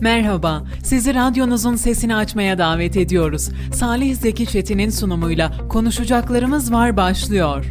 Merhaba, sizi radyonuzun sesini açmaya davet ediyoruz. Salih Zeki Çetin'in sunumuyla Konuşacaklarımız Var başlıyor.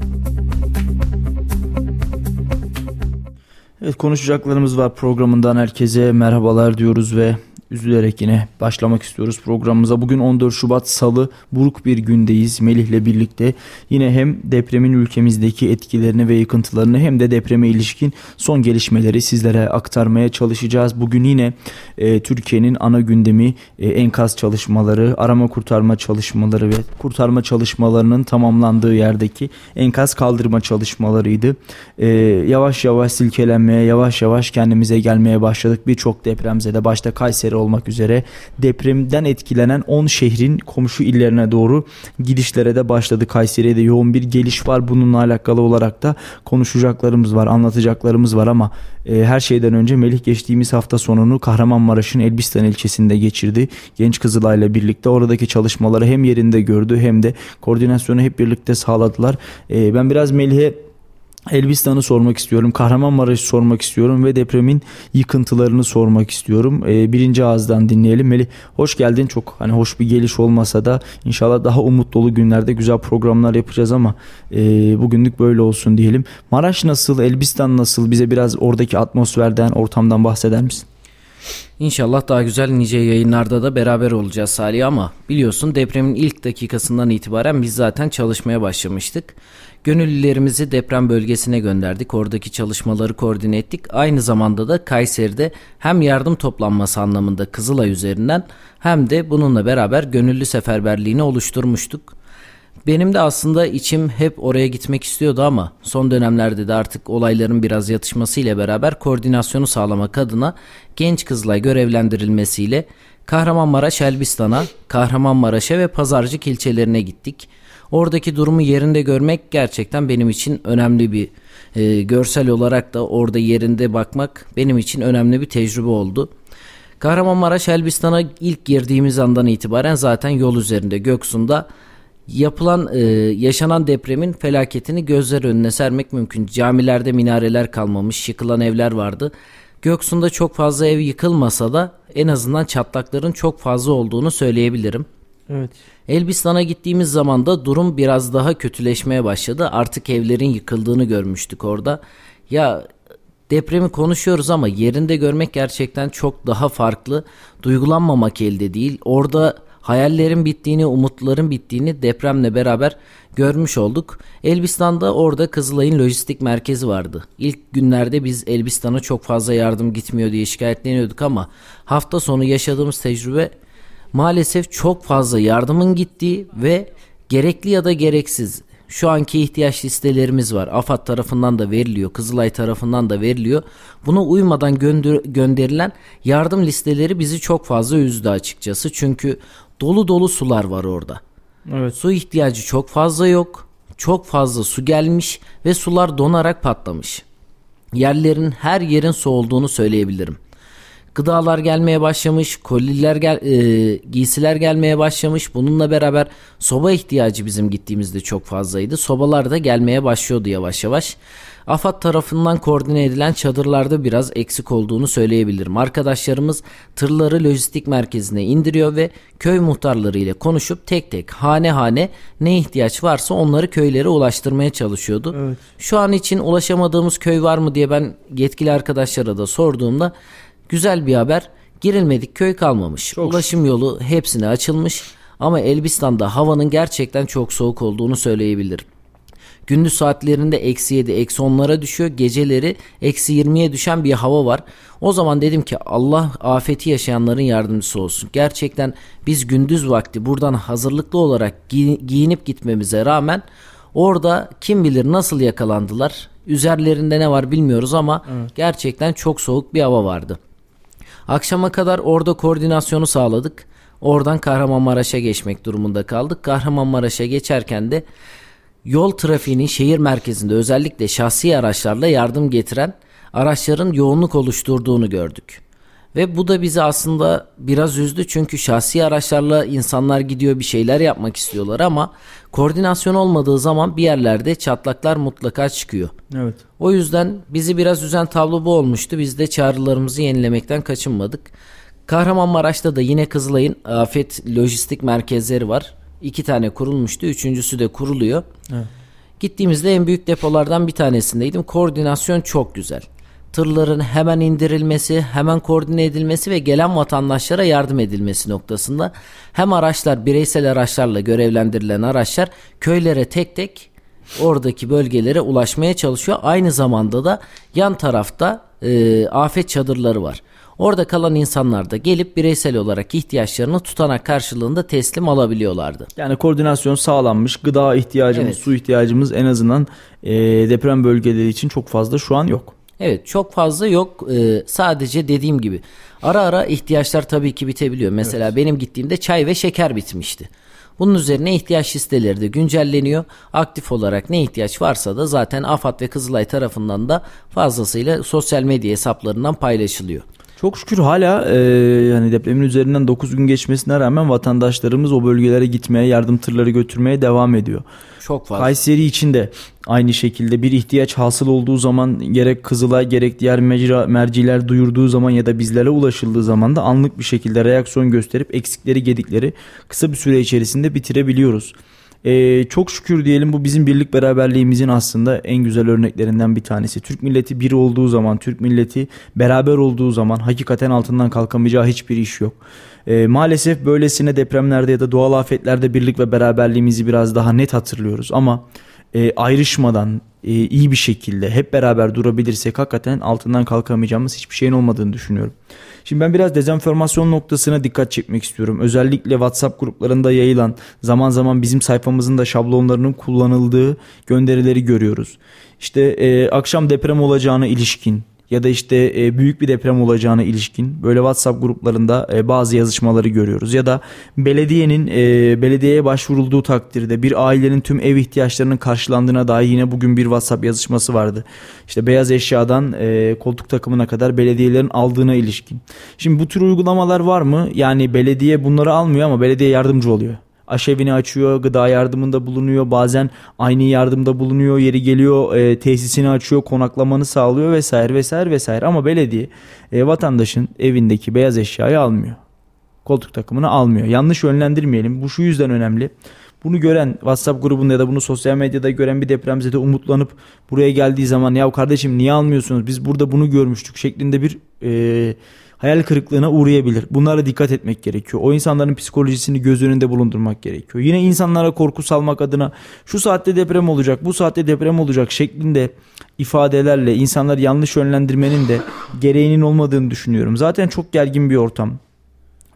Evet konuşacaklarımız var programından herkese merhabalar diyoruz ve üzülerek yine başlamak istiyoruz programımıza. Bugün 14 Şubat Salı buruk bir gündeyiz. Melih'le birlikte yine hem depremin ülkemizdeki etkilerini ve yıkıntılarını hem de depreme ilişkin son gelişmeleri sizlere aktarmaya çalışacağız. Bugün yine e, Türkiye'nin ana gündemi e, enkaz çalışmaları, arama kurtarma çalışmaları ve kurtarma çalışmalarının tamamlandığı yerdeki enkaz kaldırma çalışmalarıydı. E, yavaş yavaş silkelenmeye, yavaş yavaş kendimize gelmeye başladık. Birçok depremzede başta Kayseri olmak üzere depremden etkilenen 10 şehrin komşu illerine doğru gidişlere de başladı. Kayseri'ye de yoğun bir geliş var. Bununla alakalı olarak da konuşacaklarımız var, anlatacaklarımız var ama e, her şeyden önce Melih geçtiğimiz hafta sonunu Kahramanmaraş'ın Elbistan ilçesinde geçirdi. Genç Kızılay'la birlikte oradaki çalışmaları hem yerinde gördü hem de koordinasyonu hep birlikte sağladılar. E, ben biraz Melih'e Elbistan'ı sormak istiyorum, Kahramanmaraş'ı sormak istiyorum ve depremin yıkıntılarını sormak istiyorum. Ee, birinci ağızdan dinleyelim. Melih hoş geldin. Çok hani hoş bir geliş olmasa da inşallah daha umut dolu günlerde güzel programlar yapacağız ama e, bugünlük böyle olsun diyelim. Maraş nasıl, Elbistan nasıl? Bize biraz oradaki atmosferden, ortamdan bahseder misin? İnşallah daha güzel nice yayınlarda da beraber olacağız Salih ama biliyorsun depremin ilk dakikasından itibaren biz zaten çalışmaya başlamıştık. Gönüllülerimizi deprem bölgesine gönderdik. Oradaki çalışmaları koordine ettik. Aynı zamanda da Kayseri'de hem yardım toplanması anlamında Kızılay üzerinden hem de bununla beraber gönüllü seferberliğini oluşturmuştuk. Benim de aslında içim hep oraya gitmek istiyordu ama son dönemlerde de artık olayların biraz yatışmasıyla beraber koordinasyonu sağlamak adına genç Kızılay görevlendirilmesiyle Kahramanmaraş Elbistan'a, Kahramanmaraş'a ve Pazarcık ilçelerine gittik. Oradaki durumu yerinde görmek gerçekten benim için önemli bir e, görsel olarak da orada yerinde bakmak benim için önemli bir tecrübe oldu. Kahramanmaraş Elbistan'a ilk girdiğimiz andan itibaren zaten yol üzerinde Göksu'nda yapılan e, yaşanan depremin felaketini gözler önüne sermek mümkün. Camilerde minareler kalmamış, yıkılan evler vardı. Göksu'nda çok fazla ev yıkılmasa da en azından çatlakların çok fazla olduğunu söyleyebilirim. Evet. Elbistan'a gittiğimiz zaman da durum biraz daha kötüleşmeye başladı. Artık evlerin yıkıldığını görmüştük orada. Ya depremi konuşuyoruz ama yerinde görmek gerçekten çok daha farklı. Duygulanmamak elde değil. Orada hayallerin bittiğini, umutların bittiğini depremle beraber görmüş olduk. Elbistan'da orada Kızılay'ın lojistik merkezi vardı. İlk günlerde biz Elbistan'a çok fazla yardım gitmiyor diye şikayetleniyorduk ama hafta sonu yaşadığımız tecrübe maalesef çok fazla yardımın gittiği ve gerekli ya da gereksiz şu anki ihtiyaç listelerimiz var. AFAD tarafından da veriliyor, Kızılay tarafından da veriliyor. Buna uymadan gönder gönderilen yardım listeleri bizi çok fazla üzdü açıkçası. Çünkü dolu dolu sular var orada. Evet. Su ihtiyacı çok fazla yok. Çok fazla su gelmiş ve sular donarak patlamış. Yerlerin her yerin su olduğunu söyleyebilirim. Gıdalar gelmeye başlamış, koliler gel, e, giysiler gelmeye başlamış. Bununla beraber soba ihtiyacı bizim gittiğimizde çok fazlaydı. Sobalar da gelmeye başlıyordu yavaş yavaş. AFAD tarafından koordine edilen çadırlarda biraz eksik olduğunu söyleyebilirim. Arkadaşlarımız tırları lojistik merkezine indiriyor ve köy muhtarları ile konuşup tek tek hane hane ne ihtiyaç varsa onları köylere ulaştırmaya çalışıyordu. Evet. Şu an için ulaşamadığımız köy var mı diye ben yetkili arkadaşlara da sorduğumda Güzel bir haber. Girilmedik köy kalmamış. Çok Ulaşım yolu hepsine açılmış. Ama Elbistan'da havanın gerçekten çok soğuk olduğunu söyleyebilirim. Gündüz saatlerinde eksi 7, eksi 10'lara düşüyor. Geceleri eksi 20'ye düşen bir hava var. O zaman dedim ki Allah afeti yaşayanların yardımcısı olsun. Gerçekten biz gündüz vakti buradan hazırlıklı olarak gi- giyinip gitmemize rağmen orada kim bilir nasıl yakalandılar. Üzerlerinde ne var bilmiyoruz ama evet. gerçekten çok soğuk bir hava vardı. Akşama kadar orada koordinasyonu sağladık. Oradan Kahramanmaraş'a geçmek durumunda kaldık. Kahramanmaraş'a geçerken de yol trafiğinin şehir merkezinde özellikle şahsi araçlarla yardım getiren araçların yoğunluk oluşturduğunu gördük. Ve bu da bizi aslında biraz üzdü çünkü şahsi araçlarla insanlar gidiyor bir şeyler yapmak istiyorlar ama koordinasyon olmadığı zaman bir yerlerde çatlaklar mutlaka çıkıyor. Evet. O yüzden bizi biraz üzen tablo bu olmuştu. Biz de çağrılarımızı yenilemekten kaçınmadık. Kahramanmaraş'ta da yine Kızılay'ın afet lojistik merkezleri var. İki tane kurulmuştu. Üçüncüsü de kuruluyor. Evet. Gittiğimizde en büyük depolardan bir tanesindeydim. Koordinasyon çok güzel. Tırların hemen indirilmesi, hemen koordine edilmesi ve gelen vatandaşlara yardım edilmesi noktasında hem araçlar, bireysel araçlarla görevlendirilen araçlar köylere tek tek oradaki bölgelere ulaşmaya çalışıyor. Aynı zamanda da yan tarafta e, afet çadırları var. Orada kalan insanlar da gelip bireysel olarak ihtiyaçlarını tutanak karşılığında teslim alabiliyorlardı. Yani koordinasyon sağlanmış. Gıda ihtiyacımız, evet. su ihtiyacımız en azından e, deprem bölgeleri için çok fazla şu an yok. Evet çok fazla yok. Ee, sadece dediğim gibi ara ara ihtiyaçlar tabii ki bitebiliyor. Mesela evet. benim gittiğimde çay ve şeker bitmişti. Bunun üzerine ihtiyaç listeleri de güncelleniyor. Aktif olarak ne ihtiyaç varsa da zaten AFAD ve Kızılay tarafından da fazlasıyla sosyal medya hesaplarından paylaşılıyor. Çok şükür hala e, yani depremin üzerinden 9 gün geçmesine rağmen vatandaşlarımız o bölgelere gitmeye, yardım tırları götürmeye devam ediyor. Çok fazla. Kayseri için de aynı şekilde bir ihtiyaç hasıl olduğu zaman gerek Kızılay gerek diğer mecra, merciler duyurduğu zaman ya da bizlere ulaşıldığı zaman da anlık bir şekilde reaksiyon gösterip eksikleri gedikleri kısa bir süre içerisinde bitirebiliyoruz. Ee, çok şükür diyelim bu bizim birlik beraberliğimizin aslında en güzel örneklerinden bir tanesi. Türk milleti bir olduğu zaman, Türk milleti beraber olduğu zaman hakikaten altından kalkamayacağı hiçbir iş yok. Ee, maalesef böylesine depremlerde ya da doğal afetlerde birlik ve beraberliğimizi biraz daha net hatırlıyoruz ama e, ayrışmadan e, iyi bir şekilde hep beraber durabilirsek hakikaten altından kalkamayacağımız hiçbir şeyin olmadığını düşünüyorum. Şimdi ben biraz dezenformasyon noktasına dikkat çekmek istiyorum. Özellikle WhatsApp gruplarında yayılan zaman zaman bizim sayfamızın da şablonlarının kullanıldığı gönderileri görüyoruz. İşte e, akşam deprem olacağına ilişkin ya da işte e, büyük bir deprem olacağına ilişkin böyle WhatsApp gruplarında e, bazı yazışmaları görüyoruz. Ya da belediyenin e, belediyeye başvurulduğu takdirde bir ailenin tüm ev ihtiyaçlarının karşılandığına dair yine bugün bir WhatsApp yazışması vardı. İşte beyaz eşyadan koltuk takımına kadar belediyelerin aldığına ilişkin. Şimdi bu tür uygulamalar var mı? Yani belediye bunları almıyor ama belediye yardımcı oluyor aşevini açıyor, gıda yardımında bulunuyor, bazen aynı yardımda bulunuyor, yeri geliyor e, tesisini açıyor, konaklamanı sağlıyor vesaire vesaire vesaire. Ama belediye e, vatandaşın evindeki beyaz eşyayı almıyor. Koltuk takımını almıyor. Yanlış yönlendirmeyelim. Bu şu yüzden önemli. Bunu gören WhatsApp grubunda ya da bunu sosyal medyada gören bir depremzede umutlanıp buraya geldiği zaman ya kardeşim niye almıyorsunuz biz burada bunu görmüştük şeklinde bir e, hayal kırıklığına uğrayabilir. Bunlara dikkat etmek gerekiyor. O insanların psikolojisini göz önünde bulundurmak gerekiyor. Yine insanlara korku salmak adına şu saatte deprem olacak, bu saatte deprem olacak şeklinde ifadelerle insanları yanlış yönlendirmenin de gereğinin olmadığını düşünüyorum. Zaten çok gergin bir ortam.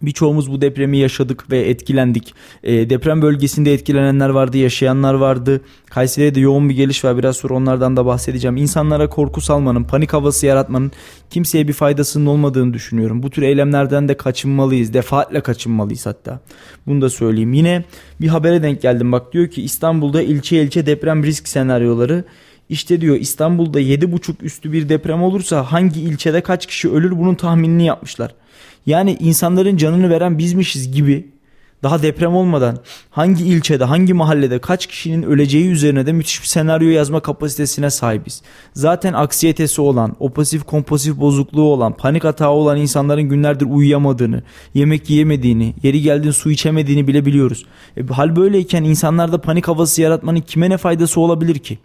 Birçoğumuz bu depremi yaşadık ve etkilendik. E, deprem bölgesinde etkilenenler vardı, yaşayanlar vardı. Kayseri'de de yoğun bir geliş var. Biraz sonra onlardan da bahsedeceğim. İnsanlara korku salmanın, panik havası yaratmanın kimseye bir faydasının olmadığını düşünüyorum. Bu tür eylemlerden de kaçınmalıyız. Defaatle kaçınmalıyız hatta. Bunu da söyleyeyim. Yine bir habere denk geldim. Bak diyor ki İstanbul'da ilçe ilçe deprem risk senaryoları işte diyor İstanbul'da 7,5 üstü bir deprem olursa hangi ilçede kaç kişi ölür bunun tahminini yapmışlar. Yani insanların canını veren bizmişiz gibi daha deprem olmadan hangi ilçede, hangi mahallede kaç kişinin öleceği üzerine de müthiş bir senaryo yazma kapasitesine sahibiz. Zaten aksiyetesi olan, opasif kompulsif bozukluğu olan, panik atağı olan insanların günlerdir uyuyamadığını, yemek yiyemediğini, yeri geldiğinde su içemediğini bile biliyoruz. E, hal böyleyken insanlarda panik havası yaratmanın kime ne faydası olabilir ki?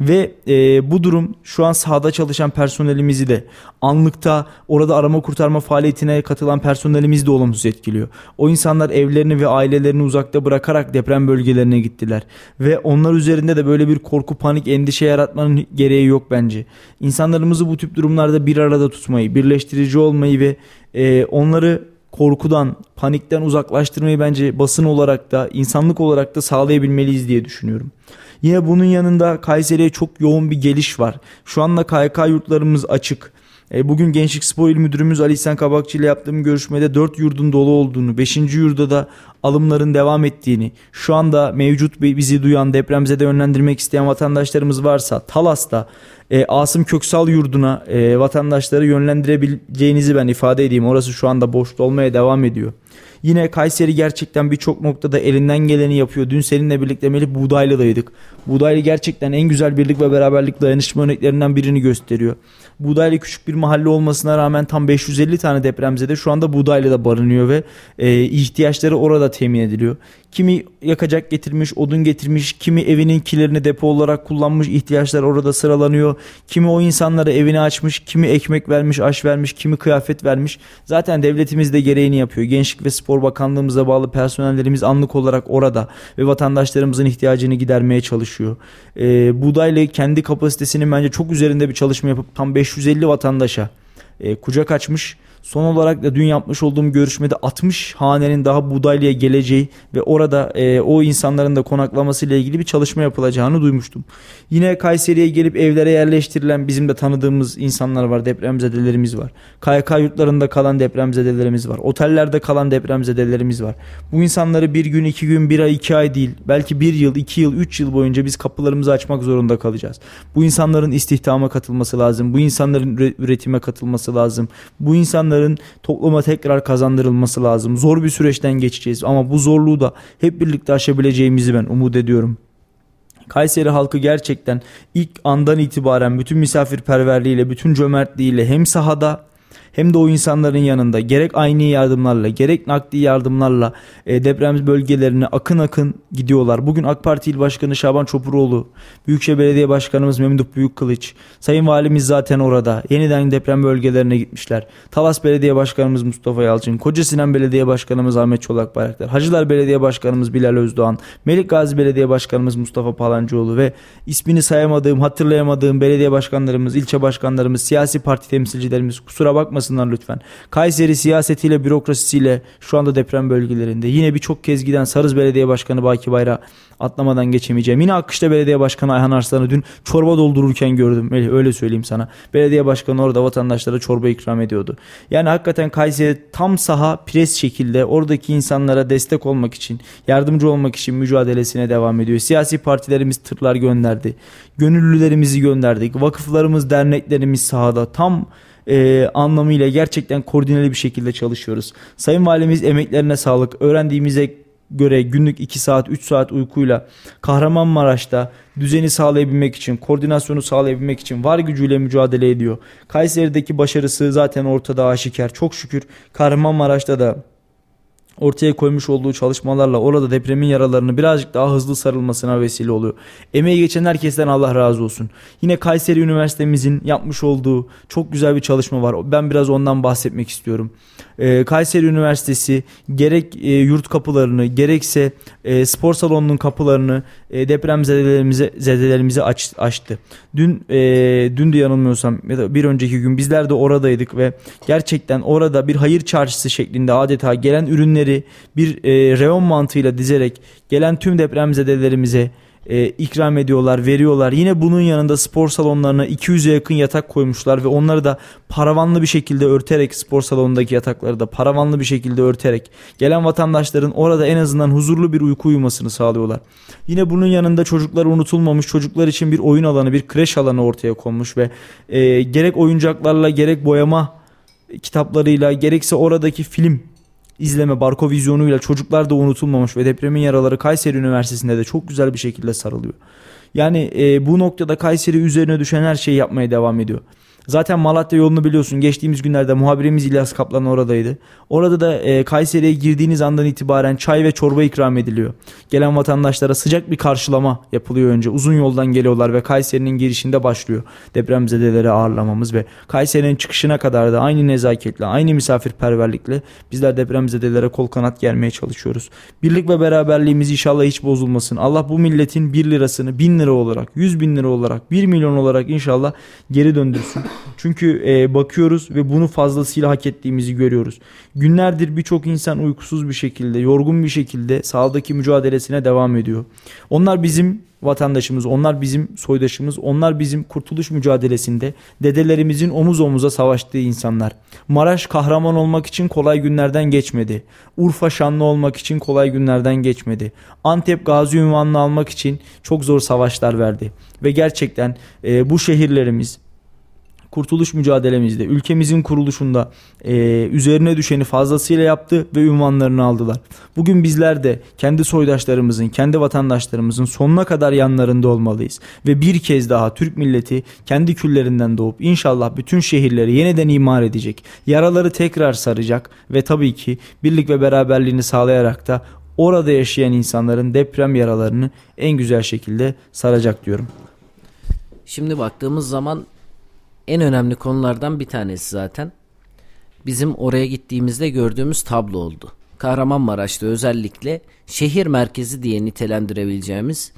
Ve e, bu durum şu an sahada çalışan personelimizi de anlıkta orada arama kurtarma faaliyetine katılan personelimizi de olumsuz etkiliyor. O insanlar evlerini ve ailelerini uzakta bırakarak deprem bölgelerine gittiler. Ve onlar üzerinde de böyle bir korku, panik, endişe yaratmanın gereği yok bence. İnsanlarımızı bu tip durumlarda bir arada tutmayı, birleştirici olmayı ve e, onları korkudan, panikten uzaklaştırmayı bence basın olarak da, insanlık olarak da sağlayabilmeliyiz diye düşünüyorum. Yine bunun yanında Kayseri'ye çok yoğun bir geliş var. Şu anda KYK yurtlarımız açık. E, bugün Gençlik Spor İl Müdürümüz Ali İhsan Kabakçı ile yaptığım görüşmede 4 yurdun dolu olduğunu, 5. yurda da alımların devam ettiğini, şu anda mevcut bizi duyan depremzede yönlendirmek isteyen vatandaşlarımız varsa Talas'ta e, Asım Köksal yurduna e, vatandaşları yönlendirebileceğinizi ben ifade edeyim. Orası şu anda boş olmaya devam ediyor. Yine Kayseri gerçekten birçok noktada elinden geleni yapıyor. Dün seninle birlikte Melih Buğdaylı'daydık. Buğdaylı gerçekten en güzel birlik ve beraberlik dayanışma örneklerinden birini gösteriyor. Buğdaylı küçük bir mahalle olmasına rağmen tam 550 tane depremzede şu anda Buğdaylı'da barınıyor ve e, ihtiyaçları orada temin ediliyor. Kimi yakacak getirmiş, odun getirmiş, kimi evinin kilerini depo olarak kullanmış, ihtiyaçlar orada sıralanıyor. Kimi o insanlara evini açmış, kimi ekmek vermiş, aş vermiş, kimi kıyafet vermiş. Zaten devletimiz de gereğini yapıyor. Gençlik ve Spor Bakanlığımıza bağlı personellerimiz anlık olarak orada ve vatandaşlarımızın ihtiyacını gidermeye çalışıyor. E, Buğdaylı kendi kapasitesinin bence çok üzerinde bir çalışma yapıp tam 550 vatandaşa e, kucak açmış Son olarak da dün yapmış olduğum görüşmede 60 hanenin daha Budaylı'ya geleceği ve orada e, o insanların da konaklaması ile ilgili bir çalışma yapılacağını duymuştum. Yine Kayseri'ye gelip evlere yerleştirilen bizim de tanıdığımız insanlar var, depremzedelerimiz var. KYK yurtlarında kalan depremzedelerimiz var. Otellerde kalan depremzedelerimiz var. Bu insanları bir gün, iki gün, bir ay, iki ay değil, belki bir yıl, iki yıl, üç yıl boyunca biz kapılarımızı açmak zorunda kalacağız. Bu insanların istihdama katılması lazım. Bu insanların üretime katılması lazım. Bu insanların insanların topluma tekrar kazandırılması lazım. Zor bir süreçten geçeceğiz ama bu zorluğu da hep birlikte aşabileceğimizi ben umut ediyorum. Kayseri halkı gerçekten ilk andan itibaren bütün misafirperverliğiyle, bütün cömertliğiyle hem sahada hem de o insanların yanında gerek aynı yardımlarla gerek nakdi yardımlarla e, deprem bölgelerine akın akın gidiyorlar. Bugün AK Parti İl Başkanı Şaban Çopuroğlu, Büyükşehir Belediye Başkanımız Memduh Büyükkılıç, Sayın Valimiz zaten orada. Yeniden deprem bölgelerine gitmişler. Talas Belediye Başkanımız Mustafa Yalçın, Koca Sinan Belediye Başkanımız Ahmet Çolak Bayraktar, Hacılar Belediye Başkanımız Bilal Özdoğan, Melik Gazi Belediye Başkanımız Mustafa Palancıoğlu ve ismini sayamadığım, hatırlayamadığım belediye başkanlarımız, ilçe başkanlarımız, siyasi parti temsilcilerimiz kusura bakmasın yapmasınlar lütfen. Kayseri siyasetiyle bürokrasisiyle şu anda deprem bölgelerinde. Yine birçok kez giden Sarız Belediye Başkanı Baki Bayrağı atlamadan geçemeyeceğim. Yine Akkış'ta Belediye Başkanı Ayhan Arslan'ı dün çorba doldururken gördüm. Öyle söyleyeyim sana. Belediye Başkanı orada vatandaşlara çorba ikram ediyordu. Yani hakikaten Kayseri tam saha pres şekilde oradaki insanlara destek olmak için, yardımcı olmak için mücadelesine devam ediyor. Siyasi partilerimiz tırlar gönderdi. Gönüllülerimizi gönderdik. Vakıflarımız, derneklerimiz sahada tam e, anlamıyla gerçekten koordineli bir şekilde çalışıyoruz. Sayın Valimiz emeklerine sağlık. Öğrendiğimize göre günlük 2 saat 3 saat uykuyla Kahramanmaraş'ta düzeni sağlayabilmek için, koordinasyonu sağlayabilmek için var gücüyle mücadele ediyor. Kayseri'deki başarısı zaten ortada aşikar. Çok şükür Kahramanmaraş'ta da ortaya koymuş olduğu çalışmalarla orada depremin yaralarını birazcık daha hızlı sarılmasına vesile oluyor. Emeği geçen herkesten Allah razı olsun. Yine Kayseri Üniversitemizin yapmış olduğu çok güzel bir çalışma var. Ben biraz ondan bahsetmek istiyorum. Ee, Kayseri Üniversitesi gerek e, yurt kapılarını gerekse e, spor salonunun kapılarını e, deprem zedelerimize, zedelerimize aç, açtı. Dün e, dün de yanılmıyorsam ya da bir önceki gün bizler de oradaydık ve gerçekten orada bir hayır çarşısı şeklinde adeta gelen ürünleri bir e, reyon mantığıyla dizerek gelen tüm depremzedelerimize e, ikram ediyorlar, veriyorlar. Yine bunun yanında spor salonlarına 200'e yakın yatak koymuşlar ve onları da paravanlı bir şekilde örterek spor salonundaki yatakları da paravanlı bir şekilde örterek gelen vatandaşların orada en azından huzurlu bir uyku uyumasını sağlıyorlar. Yine bunun yanında çocuklar unutulmamış, çocuklar için bir oyun alanı, bir kreş alanı ortaya konmuş ve e, gerek oyuncaklarla gerek boyama kitaplarıyla gerekse oradaki film izleme barko vizyonuyla çocuklar da unutulmamış ve depremin yaraları Kayseri Üniversitesi'nde de çok güzel bir şekilde sarılıyor. Yani e, bu noktada Kayseri üzerine düşen her şeyi yapmaya devam ediyor. Zaten Malatya yolunu biliyorsun. Geçtiğimiz günlerde muhabirimiz İlyas Kaplan oradaydı. Orada da e, Kayseri'ye girdiğiniz andan itibaren çay ve çorba ikram ediliyor. Gelen vatandaşlara sıcak bir karşılama yapılıyor önce. Uzun yoldan geliyorlar ve Kayseri'nin girişinde başlıyor depremzedeleri ağırlamamız ve Kayseri'nin çıkışına kadar da aynı nezaketle, aynı misafirperverlikle bizler depremzedelere kol kanat gelmeye çalışıyoruz. Birlik ve beraberliğimiz inşallah hiç bozulmasın. Allah bu milletin 1 lirasını 1000 lira olarak, 100 bin lira olarak, 1 milyon olarak inşallah geri döndürsün. Çünkü e, bakıyoruz ve bunu fazlasıyla hak ettiğimizi görüyoruz. Günlerdir birçok insan uykusuz bir şekilde, yorgun bir şekilde sahadaki mücadelesine devam ediyor. Onlar bizim vatandaşımız, onlar bizim soydaşımız, onlar bizim kurtuluş mücadelesinde dedelerimizin omuz omuza savaştığı insanlar. Maraş kahraman olmak için kolay günlerden geçmedi. Urfa şanlı olmak için kolay günlerden geçmedi. Antep gazi ünvanını almak için çok zor savaşlar verdi. Ve gerçekten e, bu şehirlerimiz kurtuluş mücadelemizde, ülkemizin kuruluşunda e, üzerine düşeni fazlasıyla yaptı ve ünvanlarını aldılar. Bugün bizler de kendi soydaşlarımızın, kendi vatandaşlarımızın sonuna kadar yanlarında olmalıyız. Ve bir kez daha Türk milleti kendi küllerinden doğup inşallah bütün şehirleri yeniden imar edecek. Yaraları tekrar saracak ve tabii ki birlik ve beraberliğini sağlayarak da orada yaşayan insanların deprem yaralarını en güzel şekilde saracak diyorum. Şimdi baktığımız zaman en önemli konulardan bir tanesi zaten bizim oraya gittiğimizde gördüğümüz tablo oldu. Kahramanmaraş'ta özellikle şehir merkezi diye nitelendirebileceğimiz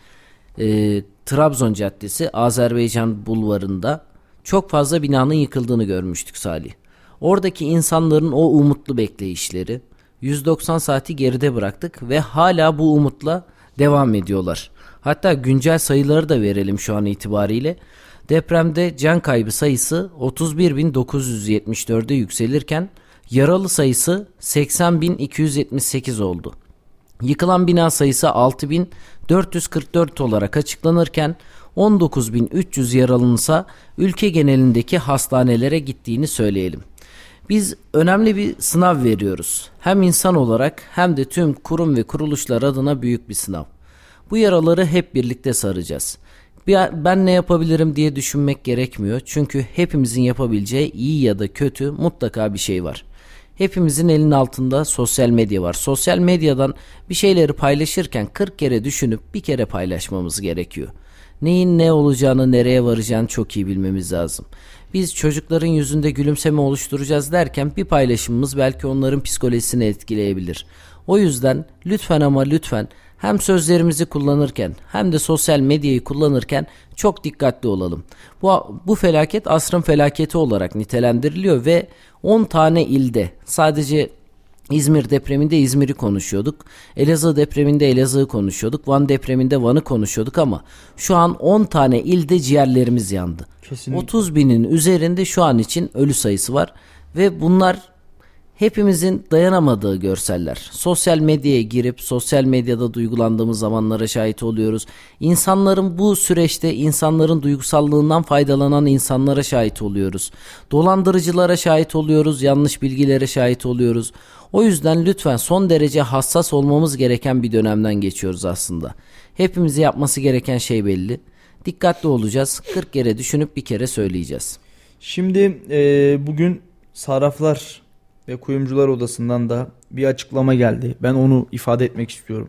e, Trabzon Caddesi Azerbaycan bulvarında çok fazla binanın yıkıldığını görmüştük Salih. Oradaki insanların o umutlu bekleyişleri 190 saati geride bıraktık ve hala bu umutla devam ediyorlar. Hatta güncel sayıları da verelim şu an itibariyle. Depremde can kaybı sayısı 31.974'e yükselirken yaralı sayısı 80.278 oldu. Yıkılan bina sayısı 6.444 olarak açıklanırken 19.300 yaralınsa ülke genelindeki hastanelere gittiğini söyleyelim. Biz önemli bir sınav veriyoruz. Hem insan olarak hem de tüm kurum ve kuruluşlar adına büyük bir sınav. Bu yaraları hep birlikte saracağız. Ben ne yapabilirim diye düşünmek gerekmiyor. Çünkü hepimizin yapabileceği iyi ya da kötü mutlaka bir şey var. Hepimizin elinin altında sosyal medya var. Sosyal medyadan bir şeyleri paylaşırken 40 kere düşünüp bir kere paylaşmamız gerekiyor. Neyin ne olacağını, nereye varacağını çok iyi bilmemiz lazım. Biz çocukların yüzünde gülümseme oluşturacağız derken bir paylaşımımız belki onların psikolojisini etkileyebilir. O yüzden lütfen ama lütfen hem sözlerimizi kullanırken hem de sosyal medyayı kullanırken çok dikkatli olalım. Bu, bu felaket asrın felaketi olarak nitelendiriliyor ve 10 tane ilde sadece İzmir depreminde İzmir'i konuşuyorduk. Elazığ depreminde Elazığ'ı konuşuyorduk. Van depreminde Van'ı konuşuyorduk ama şu an 10 tane ilde ciğerlerimiz yandı. Kesinlikle. 30 binin üzerinde şu an için ölü sayısı var ve bunlar hepimizin dayanamadığı görseller. Sosyal medyaya girip sosyal medyada duygulandığımız zamanlara şahit oluyoruz. İnsanların bu süreçte insanların duygusallığından faydalanan insanlara şahit oluyoruz. Dolandırıcılara şahit oluyoruz, yanlış bilgilere şahit oluyoruz. O yüzden lütfen son derece hassas olmamız gereken bir dönemden geçiyoruz aslında. Hepimizi yapması gereken şey belli. Dikkatli olacağız. 40 kere düşünüp bir kere söyleyeceğiz. Şimdi e, bugün sarraflar ve kuyumcular odasından da bir açıklama geldi. Ben onu ifade etmek istiyorum.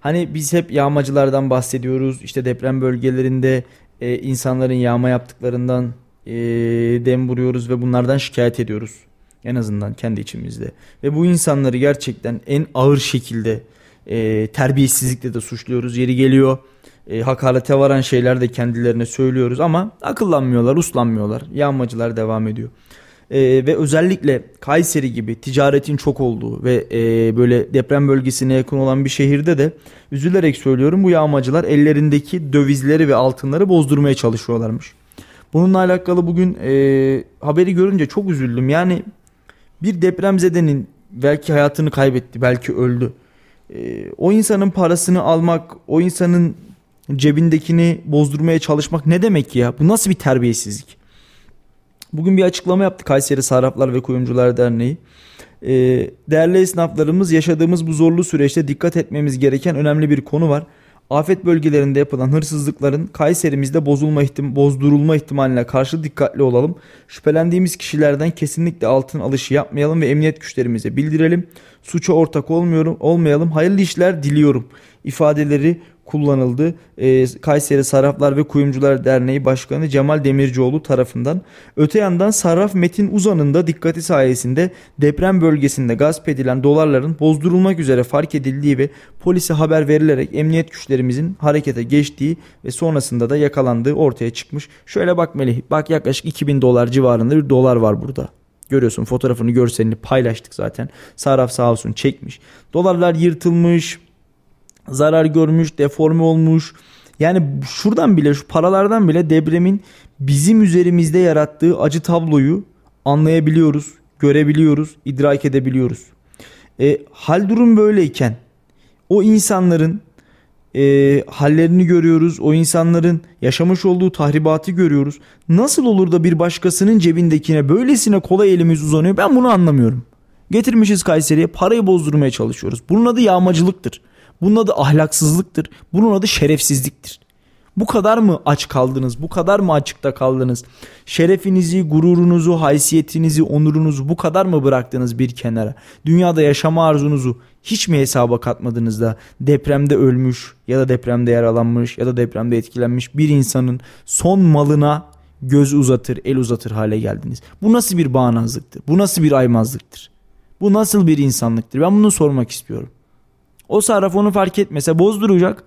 Hani biz hep yağmacılardan bahsediyoruz. İşte deprem bölgelerinde e, insanların yağma yaptıklarından e, dem vuruyoruz ve bunlardan şikayet ediyoruz. En azından kendi içimizde. Ve bu insanları gerçekten en ağır şekilde e, terbiyesizlikle de suçluyoruz. Yeri geliyor e, hakarete varan şeyler de kendilerine söylüyoruz ama akıllanmıyorlar, uslanmıyorlar. Yağmacılar devam ediyor e, ve özellikle Kayseri gibi ticaretin çok olduğu ve e, böyle deprem bölgesine yakın olan bir şehirde de üzülerek söylüyorum bu yağmacılar ellerindeki dövizleri ve altınları bozdurmaya çalışıyorlarmış. Bununla alakalı bugün e, haberi görünce çok üzüldüm. Yani bir depremzedenin belki hayatını kaybetti, belki öldü. E, o insanın parasını almak, o insanın cebindekini bozdurmaya çalışmak ne demek ya? Bu nasıl bir terbiyesizlik? Bugün bir açıklama yaptı Kayseri Sarraflar ve Kuyumcular Derneği. Ee, değerli esnaflarımız yaşadığımız bu zorlu süreçte dikkat etmemiz gereken önemli bir konu var. Afet bölgelerinde yapılan hırsızlıkların Kayserimizde bozulma ihtim bozdurulma ihtimaline karşı dikkatli olalım. Şüphelendiğimiz kişilerden kesinlikle altın alışı yapmayalım ve emniyet güçlerimize bildirelim. Suça ortak olmuyorum, olmayalım. Hayırlı işler diliyorum ifadeleri kullanıldı. E, Kayseri Sarraflar ve Kuyumcular Derneği Başkanı Cemal Demircioğlu tarafından. Öte yandan Sarraf Metin Uzan'ın da dikkati sayesinde deprem bölgesinde gasp edilen dolarların bozdurulmak üzere fark edildiği ve polise haber verilerek emniyet güçlerimizin harekete geçtiği ve sonrasında da yakalandığı ortaya çıkmış. Şöyle bak Melih bak yaklaşık 2000 dolar civarında bir dolar var burada. Görüyorsun fotoğrafını görselini paylaştık zaten. Sarraf sağ olsun çekmiş. Dolarlar yırtılmış, zarar görmüş, deforme olmuş. Yani şuradan bile şu paralardan bile depremin bizim üzerimizde yarattığı acı tabloyu anlayabiliyoruz, görebiliyoruz, idrak edebiliyoruz. E, hal durum böyleyken o insanların e, hallerini görüyoruz. O insanların yaşamış olduğu tahribatı görüyoruz. Nasıl olur da bir başkasının cebindekine böylesine kolay elimiz uzanıyor ben bunu anlamıyorum. Getirmişiz Kayseri'ye parayı bozdurmaya çalışıyoruz. Bunun adı yağmacılıktır. Bunun adı ahlaksızlıktır. Bunun adı şerefsizliktir. Bu kadar mı aç kaldınız? Bu kadar mı açıkta kaldınız? Şerefinizi, gururunuzu, haysiyetinizi, onurunuzu bu kadar mı bıraktınız bir kenara? Dünyada yaşama arzunuzu hiç mi hesaba katmadınız da depremde ölmüş ya da depremde yaralanmış ya da depremde etkilenmiş bir insanın son malına göz uzatır, el uzatır hale geldiniz. Bu nasıl bir bağnazlıktır? Bu nasıl bir aymazlıktır? Bu nasıl bir insanlıktır? Ben bunu sormak istiyorum. O sarraf onu fark etmese bozduracak.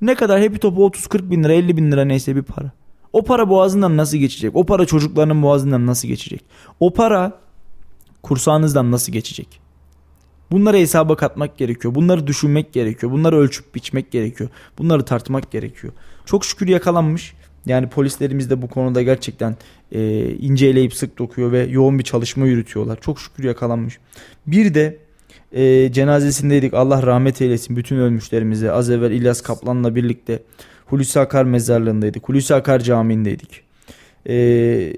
Ne kadar hepi topu 30-40 bin lira 50 bin lira neyse bir para. O para boğazından nasıl geçecek? O para çocuklarının boğazından nasıl geçecek? O para kursağınızdan nasıl geçecek? Bunları hesaba katmak gerekiyor. Bunları düşünmek gerekiyor. Bunları ölçüp biçmek gerekiyor. Bunları tartmak gerekiyor. Çok şükür yakalanmış. Yani polislerimiz de bu konuda gerçekten e, inceleyip sık dokuyor ve yoğun bir çalışma yürütüyorlar. Çok şükür yakalanmış. Bir de e, cenazesindeydik. Allah rahmet eylesin bütün ölmüşlerimize. Az evvel İlyas Kaplan'la birlikte Hulusi Akar mezarlığındaydık. Hulusi Akar Camii'ndeydik. E,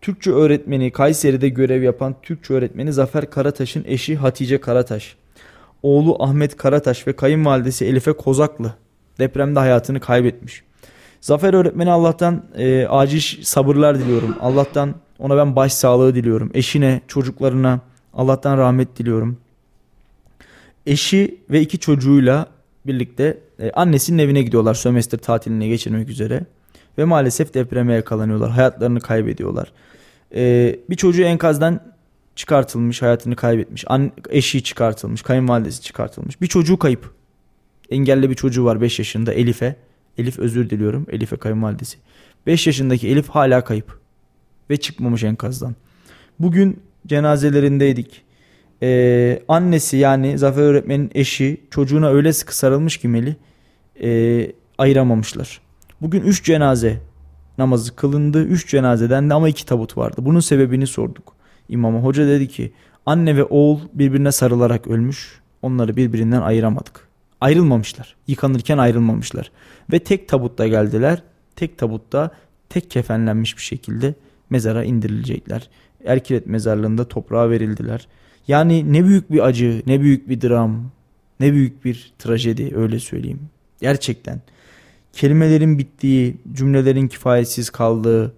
Türkçe öğretmeni Kayseri'de görev yapan Türkçe öğretmeni Zafer Karataş'ın eşi Hatice Karataş. Oğlu Ahmet Karataş ve kayınvalidesi Elife Kozaklı depremde hayatını kaybetmiş. Zafer öğretmeni Allah'tan e, acil sabırlar diliyorum. Allah'tan ona ben baş sağlığı diliyorum. Eşine, çocuklarına Allah'tan rahmet diliyorum. Eşi ve iki çocuğuyla birlikte e, annesinin evine gidiyorlar sömestr tatilini geçirmek üzere. Ve maalesef depreme yakalanıyorlar. Hayatlarını kaybediyorlar. E, bir çocuğu enkazdan çıkartılmış, hayatını kaybetmiş. An eşi çıkartılmış, kayınvalidesi çıkartılmış. Bir çocuğu kayıp. Engelli bir çocuğu var 5 yaşında Elif'e. Elif özür diliyorum. Elif'e kayınvalidesi. 5 yaşındaki Elif hala kayıp. Ve çıkmamış enkazdan. Bugün cenazelerindeydik. Ee, annesi yani Zafer öğretmenin eşi çocuğuna öyle sıkı sarılmış ki Melih e, ayıramamışlar. Bugün 3 cenaze namazı kılındı. 3 cenazeden de ama 2 tabut vardı. Bunun sebebini sorduk imama. Hoca dedi ki anne ve oğul birbirine sarılarak ölmüş. Onları birbirinden ayıramadık. Ayrılmamışlar. Yıkanırken ayrılmamışlar. Ve tek tabutta geldiler. Tek tabutta tek kefenlenmiş bir şekilde mezara indirilecekler. Erkilet mezarlığında toprağa verildiler. Yani ne büyük bir acı, ne büyük bir dram, ne büyük bir trajedi öyle söyleyeyim. Gerçekten kelimelerin bittiği, cümlelerin kifayetsiz kaldığı,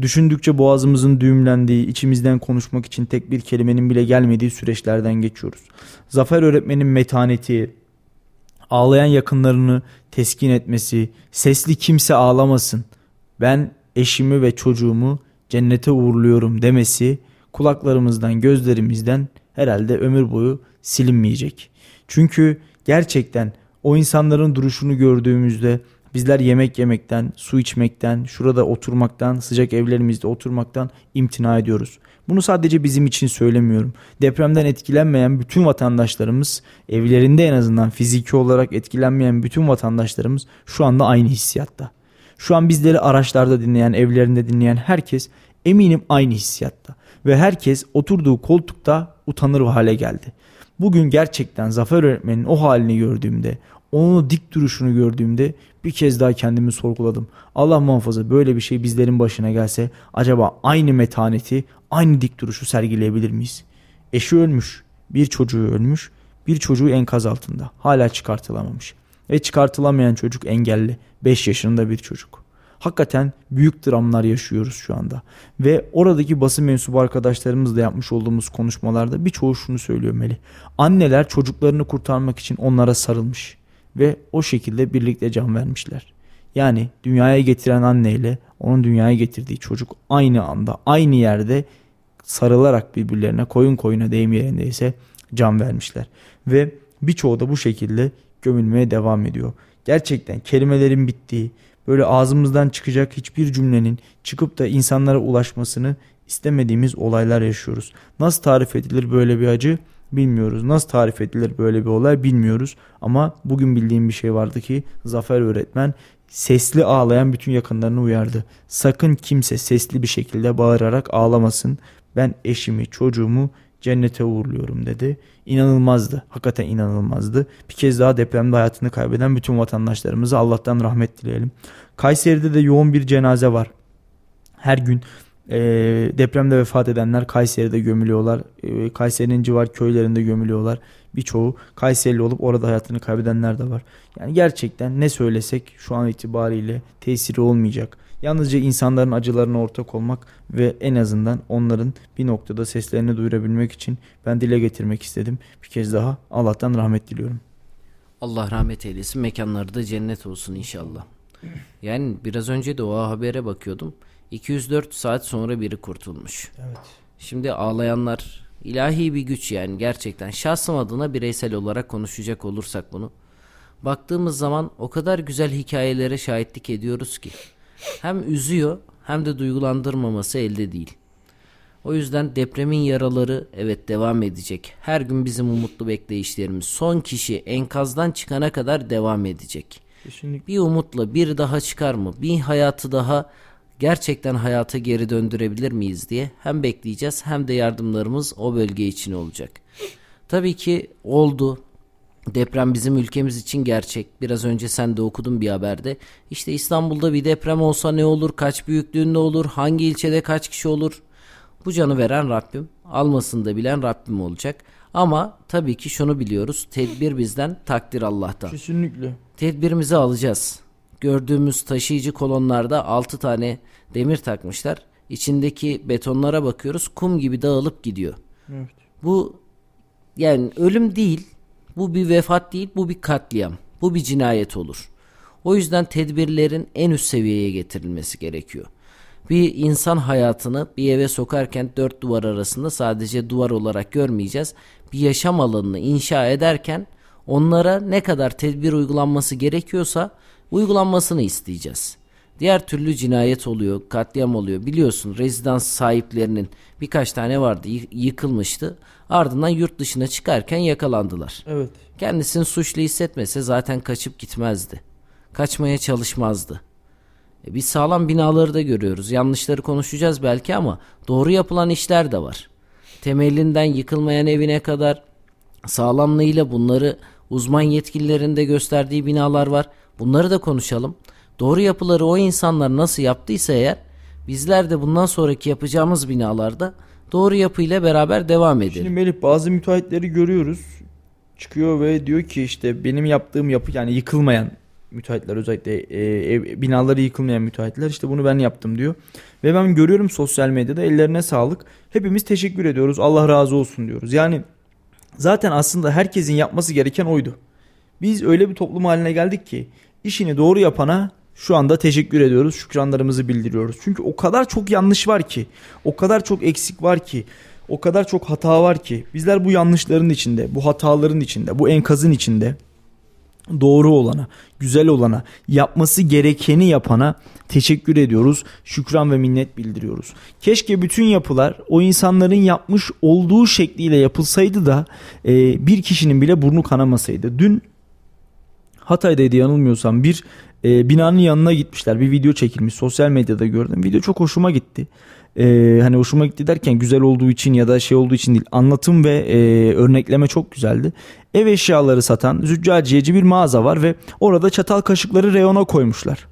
düşündükçe boğazımızın düğümlendiği, içimizden konuşmak için tek bir kelimenin bile gelmediği süreçlerden geçiyoruz. Zafer öğretmenin metaneti, ağlayan yakınlarını teskin etmesi, sesli kimse ağlamasın, ben eşimi ve çocuğumu cennete uğurluyorum demesi kulaklarımızdan, gözlerimizden herhalde ömür boyu silinmeyecek. Çünkü gerçekten o insanların duruşunu gördüğümüzde bizler yemek yemekten, su içmekten, şurada oturmaktan, sıcak evlerimizde oturmaktan imtina ediyoruz. Bunu sadece bizim için söylemiyorum. Depremden etkilenmeyen bütün vatandaşlarımız, evlerinde en azından fiziki olarak etkilenmeyen bütün vatandaşlarımız şu anda aynı hissiyatta. Şu an bizleri araçlarda dinleyen, evlerinde dinleyen herkes eminim aynı hissiyatta. Ve herkes oturduğu koltukta utanır hale geldi. Bugün gerçekten Zafer öğretmenin o halini gördüğümde, onun dik duruşunu gördüğümde bir kez daha kendimi sorguladım. Allah muhafaza böyle bir şey bizlerin başına gelse acaba aynı metaneti, aynı dik duruşu sergileyebilir miyiz? Eşi ölmüş, bir çocuğu ölmüş, bir çocuğu enkaz altında. Hala çıkartılamamış. Ve çıkartılamayan çocuk engelli. 5 yaşında bir çocuk. Hakikaten büyük dramlar yaşıyoruz şu anda. Ve oradaki basın mensubu arkadaşlarımızla yapmış olduğumuz konuşmalarda birçoğu şunu söylüyor Melih. Anneler çocuklarını kurtarmak için onlara sarılmış ve o şekilde birlikte can vermişler. Yani dünyaya getiren anneyle onun dünyaya getirdiği çocuk aynı anda aynı yerde sarılarak birbirlerine koyun koyuna deyim yerindeyse can vermişler. Ve birçoğu da bu şekilde gömülmeye devam ediyor. Gerçekten kelimelerin bittiği, böyle ağzımızdan çıkacak hiçbir cümlenin çıkıp da insanlara ulaşmasını istemediğimiz olaylar yaşıyoruz. Nasıl tarif edilir böyle bir acı bilmiyoruz. Nasıl tarif edilir böyle bir olay bilmiyoruz. Ama bugün bildiğim bir şey vardı ki Zafer öğretmen sesli ağlayan bütün yakınlarını uyardı. Sakın kimse sesli bir şekilde bağırarak ağlamasın. Ben eşimi, çocuğumu cennete uğurluyorum dedi. İnanılmazdı. Hakikaten inanılmazdı. Bir kez daha depremde hayatını kaybeden bütün vatandaşlarımıza Allah'tan rahmet dileyelim. Kayseri'de de yoğun bir cenaze var. Her gün e, depremde vefat edenler Kayseri'de gömülüyorlar. E, Kayseri'nin civar köylerinde gömülüyorlar. Birçoğu Kayserili olup orada hayatını kaybedenler de var. Yani gerçekten ne söylesek şu an itibariyle tesiri olmayacak. Yalnızca insanların acılarına ortak olmak ve en azından onların bir noktada seslerini duyurabilmek için ben dile getirmek istedim. Bir kez daha Allah'tan rahmet diliyorum. Allah rahmet eylesin. Mekanları da cennet olsun inşallah. Yani biraz önce de o habere bakıyordum. 204 saat sonra biri kurtulmuş. Evet. Şimdi ağlayanlar ilahi bir güç yani gerçekten. Şahsım adına bireysel olarak konuşacak olursak bunu. Baktığımız zaman o kadar güzel hikayelere şahitlik ediyoruz ki. Hem üzüyor hem de duygulandırmaması elde değil. O yüzden depremin yaraları evet devam edecek. Her gün bizim umutlu bekleyişlerimiz son kişi enkazdan çıkana kadar devam edecek. Kesinlikle. Bir umutla bir daha çıkar mı? Bir hayatı daha gerçekten hayata geri döndürebilir miyiz diye hem bekleyeceğiz hem de yardımlarımız o bölge için olacak. Tabii ki oldu. Deprem bizim ülkemiz için gerçek. Biraz önce sen de okudun bir haberde. İşte İstanbul'da bir deprem olsa ne olur? Kaç büyüklüğünde olur? Hangi ilçede kaç kişi olur? Bu canı veren Rabbim. Almasını da bilen Rabbim olacak. Ama tabii ki şunu biliyoruz. Tedbir bizden, takdir Allah'tan. Kesinlikle. Tedbirimizi alacağız. Gördüğümüz taşıyıcı kolonlarda 6 tane demir takmışlar. İçindeki betonlara bakıyoruz. Kum gibi dağılıp gidiyor. Evet. Bu yani ölüm değil. Bu bir vefat değil. Bu bir katliam. Bu bir cinayet olur. O yüzden tedbirlerin en üst seviyeye getirilmesi gerekiyor. Bir insan hayatını bir eve sokarken dört duvar arasında sadece duvar olarak görmeyeceğiz. Bir yaşam alanını inşa ederken onlara ne kadar tedbir uygulanması gerekiyorsa uygulanmasını isteyeceğiz. Diğer türlü cinayet oluyor, katliam oluyor. Biliyorsun rezidans sahiplerinin birkaç tane vardı yıkılmıştı. Ardından yurt dışına çıkarken yakalandılar. Evet. Kendisini suçlu hissetmese zaten kaçıp gitmezdi. Kaçmaya çalışmazdı. E biz sağlam binaları da görüyoruz. Yanlışları konuşacağız belki ama doğru yapılan işler de var. Temelinden yıkılmayan evine kadar sağlamlığıyla bunları uzman yetkililerin de gösterdiği binalar var. Bunları da konuşalım. Doğru yapıları o insanlar nasıl yaptıysa eğer bizler de bundan sonraki yapacağımız binalarda doğru yapıyla beraber devam edelim. Şimdi Melih bazı müteahhitleri görüyoruz. Çıkıyor ve diyor ki işte benim yaptığım yapı yani yıkılmayan müteahhitler özellikle e, ev, binaları yıkılmayan müteahhitler işte bunu ben yaptım diyor. Ve ben görüyorum sosyal medyada ellerine sağlık. Hepimiz teşekkür ediyoruz. Allah razı olsun diyoruz. Yani zaten aslında herkesin yapması gereken oydu. Biz öyle bir toplum haline geldik ki işini doğru yapana şu anda teşekkür ediyoruz. Şükranlarımızı bildiriyoruz. Çünkü o kadar çok yanlış var ki, o kadar çok eksik var ki, o kadar çok hata var ki bizler bu yanlışların içinde, bu hataların içinde, bu enkazın içinde doğru olana, güzel olana, yapması gerekeni yapana teşekkür ediyoruz. Şükran ve minnet bildiriyoruz. Keşke bütün yapılar o insanların yapmış olduğu şekliyle yapılsaydı da e, bir kişinin bile burnu kanamasaydı. Dün Hatay'daydı yanılmıyorsam bir e, binanın yanına gitmişler. Bir video çekilmiş sosyal medyada gördüm. Video çok hoşuma gitti. E, hani hoşuma gitti derken güzel olduğu için ya da şey olduğu için değil. Anlatım ve e, örnekleme çok güzeldi. Ev eşyaları satan züccaciyeci bir mağaza var ve orada çatal kaşıkları reyona koymuşlar.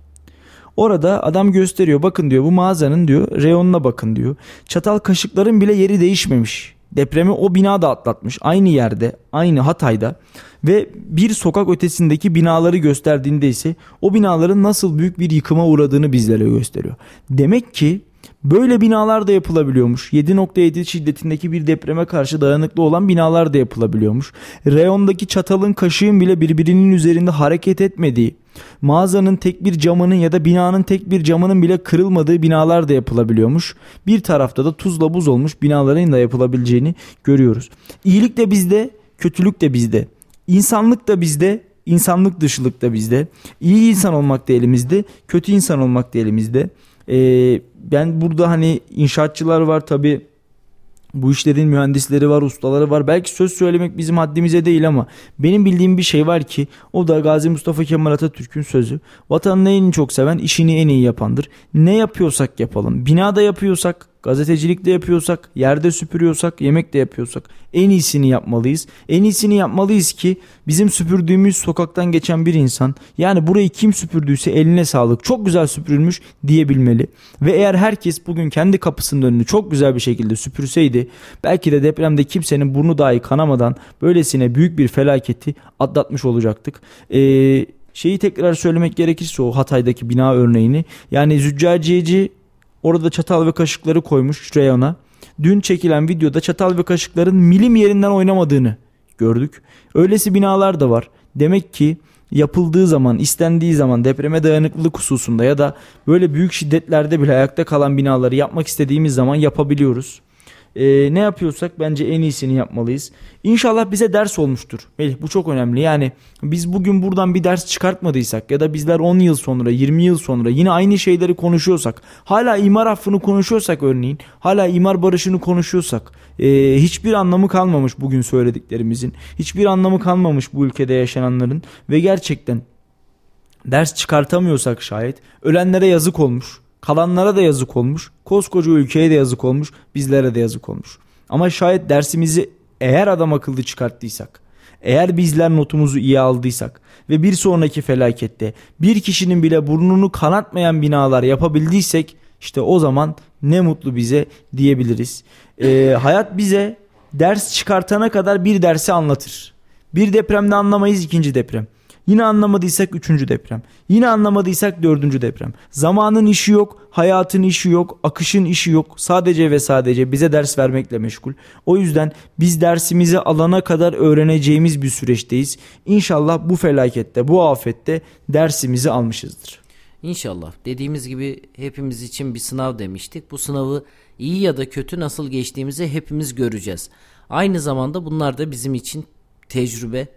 Orada adam gösteriyor bakın diyor bu mağazanın diyor reyonuna bakın diyor. Çatal kaşıkların bile yeri değişmemiş. Depremi o bina da atlatmış. Aynı yerde, aynı Hatay'da ve bir sokak ötesindeki binaları gösterdiğinde ise o binaların nasıl büyük bir yıkıma uğradığını bizlere gösteriyor. Demek ki böyle binalar da yapılabiliyormuş. 7.7 şiddetindeki bir depreme karşı dayanıklı olan binalar da yapılabiliyormuş. Reyondaki çatalın kaşığın bile birbirinin üzerinde hareket etmediği, mağazanın tek bir camının ya da binanın tek bir camının bile kırılmadığı binalar da yapılabiliyormuş. Bir tarafta da tuzla buz olmuş binaların da yapılabileceğini görüyoruz. İyilik de bizde, kötülük de bizde. İnsanlık da bizde, insanlık dışılık da bizde. İyi insan olmak da elimizde, kötü insan olmak da elimizde. Ee, ben burada hani inşaatçılar var tabi bu işlerin mühendisleri var, ustaları var. Belki söz söylemek bizim haddimize değil ama benim bildiğim bir şey var ki o da Gazi Mustafa Kemal Atatürk'ün sözü. Vatanını en çok seven işini en iyi yapandır. Ne yapıyorsak yapalım. Binada yapıyorsak gazetecilik de yapıyorsak, yerde süpürüyorsak, yemek de yapıyorsak en iyisini yapmalıyız. En iyisini yapmalıyız ki bizim süpürdüğümüz sokaktan geçen bir insan yani burayı kim süpürdüyse eline sağlık çok güzel süpürülmüş diyebilmeli. Ve eğer herkes bugün kendi kapısının önünü çok güzel bir şekilde süpürseydi belki de depremde kimsenin burnu dahi kanamadan böylesine büyük bir felaketi atlatmış olacaktık. Eee şeyi tekrar söylemek gerekirse o Hatay'daki bina örneğini yani züccaciyeci orada çatal ve kaşıkları koymuş reyona. Dün çekilen videoda çatal ve kaşıkların milim yerinden oynamadığını gördük. Öylesi binalar da var. Demek ki yapıldığı zaman, istendiği zaman depreme dayanıklılık hususunda ya da böyle büyük şiddetlerde bile ayakta kalan binaları yapmak istediğimiz zaman yapabiliyoruz e, ne yapıyorsak bence en iyisini yapmalıyız. İnşallah bize ders olmuştur. Melih bu çok önemli. Yani biz bugün buradan bir ders çıkartmadıysak ya da bizler 10 yıl sonra 20 yıl sonra yine aynı şeyleri konuşuyorsak hala imar affını konuşuyorsak örneğin hala imar barışını konuşuyorsak e, hiçbir anlamı kalmamış bugün söylediklerimizin. Hiçbir anlamı kalmamış bu ülkede yaşananların ve gerçekten ders çıkartamıyorsak şayet ölenlere yazık olmuş. Kalanlara da yazık olmuş. Koskoca ülkeye de yazık olmuş. Bizlere de yazık olmuş. Ama şayet dersimizi eğer adam akıllı çıkarttıysak, eğer bizler notumuzu iyi aldıysak ve bir sonraki felakette bir kişinin bile burnunu kanatmayan binalar yapabildiysek işte o zaman ne mutlu bize diyebiliriz. Ee, hayat bize ders çıkartana kadar bir dersi anlatır. Bir depremde anlamayız ikinci deprem. Yine anlamadıysak üçüncü deprem. Yine anlamadıysak dördüncü deprem. Zamanın işi yok, hayatın işi yok, akışın işi yok. Sadece ve sadece bize ders vermekle meşgul. O yüzden biz dersimizi alana kadar öğreneceğimiz bir süreçteyiz. İnşallah bu felakette, bu afette dersimizi almışızdır. İnşallah. Dediğimiz gibi hepimiz için bir sınav demiştik. Bu sınavı iyi ya da kötü nasıl geçtiğimizi hepimiz göreceğiz. Aynı zamanda bunlar da bizim için tecrübe,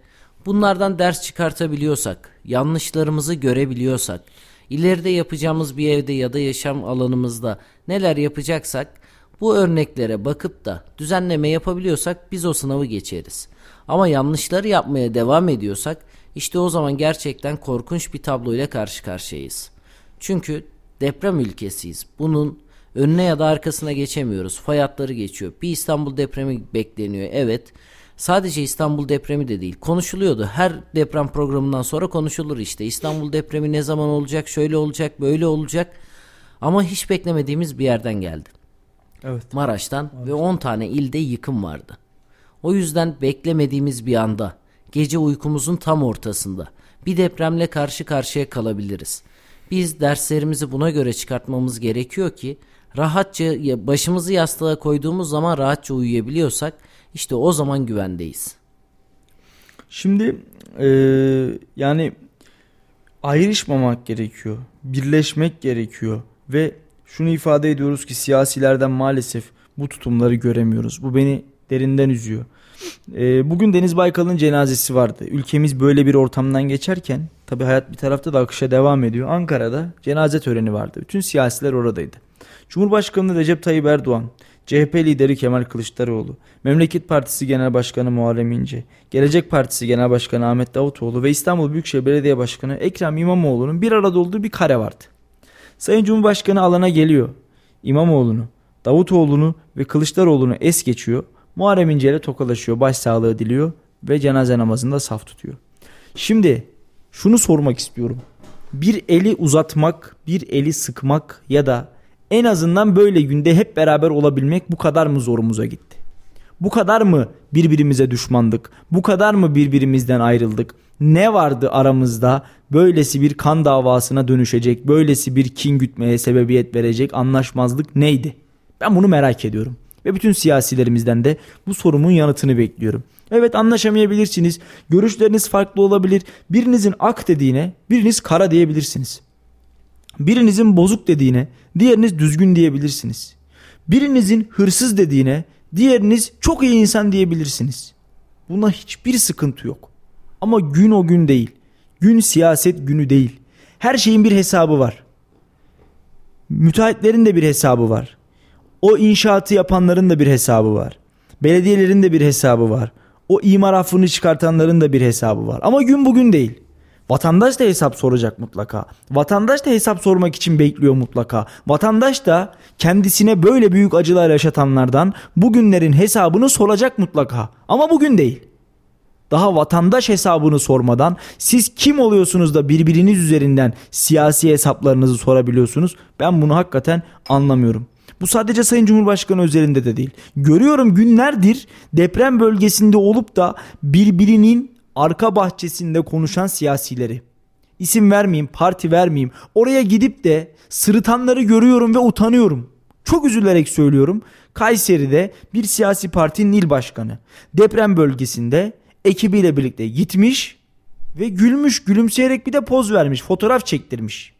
Bunlardan ders çıkartabiliyorsak, yanlışlarımızı görebiliyorsak, ileride yapacağımız bir evde ya da yaşam alanımızda neler yapacaksak bu örneklere bakıp da düzenleme yapabiliyorsak biz o sınavı geçeriz. Ama yanlışları yapmaya devam ediyorsak işte o zaman gerçekten korkunç bir tabloyla karşı karşıyayız. Çünkü deprem ülkesiyiz. Bunun önüne ya da arkasına geçemiyoruz. Fay geçiyor. Bir İstanbul depremi bekleniyor. Evet. Sadece İstanbul depremi de değil. Konuşuluyordu. Her deprem programından sonra konuşulur işte. İstanbul depremi ne zaman olacak, şöyle olacak, böyle olacak. Ama hiç beklemediğimiz bir yerden geldi. Evet. Maraş'tan Maraş. ve 10 tane ilde yıkım vardı. O yüzden beklemediğimiz bir anda, gece uykumuzun tam ortasında bir depremle karşı karşıya kalabiliriz. Biz derslerimizi buna göre çıkartmamız gerekiyor ki rahatça başımızı yastığa koyduğumuz zaman rahatça uyuyabiliyorsak işte o zaman güvendeyiz. Şimdi e, yani ayrışmamak gerekiyor. Birleşmek gerekiyor. Ve şunu ifade ediyoruz ki siyasilerden maalesef bu tutumları göremiyoruz. Bu beni derinden üzüyor. E, bugün Deniz Baykal'ın cenazesi vardı. Ülkemiz böyle bir ortamdan geçerken tabi hayat bir tarafta da akışa devam ediyor. Ankara'da cenaze töreni vardı. Bütün siyasiler oradaydı. Cumhurbaşkanı Recep Tayyip Erdoğan, CHP lideri Kemal Kılıçdaroğlu, Memleket Partisi Genel Başkanı Muharrem İnce, Gelecek Partisi Genel Başkanı Ahmet Davutoğlu ve İstanbul Büyükşehir Belediye Başkanı Ekrem İmamoğlu'nun bir arada olduğu bir kare vardı. Sayın Cumhurbaşkanı alana geliyor. İmamoğlu'nu, Davutoğlu'nu ve Kılıçdaroğlu'nu es geçiyor. Muharrem İnce ile tokalaşıyor, başsağlığı diliyor ve cenaze namazında saf tutuyor. Şimdi şunu sormak istiyorum. Bir eli uzatmak, bir eli sıkmak ya da en azından böyle günde hep beraber olabilmek bu kadar mı zorumuza gitti? Bu kadar mı birbirimize düşmandık? Bu kadar mı birbirimizden ayrıldık? Ne vardı aramızda böylesi bir kan davasına dönüşecek, böylesi bir kin gütmeye sebebiyet verecek anlaşmazlık neydi? Ben bunu merak ediyorum. Ve bütün siyasilerimizden de bu sorumun yanıtını bekliyorum. Evet anlaşamayabilirsiniz. Görüşleriniz farklı olabilir. Birinizin ak dediğine biriniz kara diyebilirsiniz. Birinizin bozuk dediğine diğeriniz düzgün diyebilirsiniz. Birinizin hırsız dediğine diğeriniz çok iyi insan diyebilirsiniz. Buna hiçbir sıkıntı yok. Ama gün o gün değil. Gün siyaset günü değil. Her şeyin bir hesabı var. Müteahhitlerin de bir hesabı var. O inşaatı yapanların da bir hesabı var. Belediyelerin de bir hesabı var. O imar affını çıkartanların da bir hesabı var. Ama gün bugün değil. Vatandaş da hesap soracak mutlaka. Vatandaş da hesap sormak için bekliyor mutlaka. Vatandaş da kendisine böyle büyük acılar yaşatanlardan bugünlerin hesabını soracak mutlaka. Ama bugün değil. Daha vatandaş hesabını sormadan siz kim oluyorsunuz da birbiriniz üzerinden siyasi hesaplarınızı sorabiliyorsunuz? Ben bunu hakikaten anlamıyorum. Bu sadece Sayın Cumhurbaşkanı özelinde de değil. Görüyorum günlerdir deprem bölgesinde olup da birbirinin arka bahçesinde konuşan siyasileri. İsim vermeyeyim, parti vermeyeyim. Oraya gidip de sırıtanları görüyorum ve utanıyorum. Çok üzülerek söylüyorum. Kayseri'de bir siyasi partinin il başkanı deprem bölgesinde ekibiyle birlikte gitmiş ve gülmüş, gülümseyerek bir de poz vermiş, fotoğraf çektirmiş.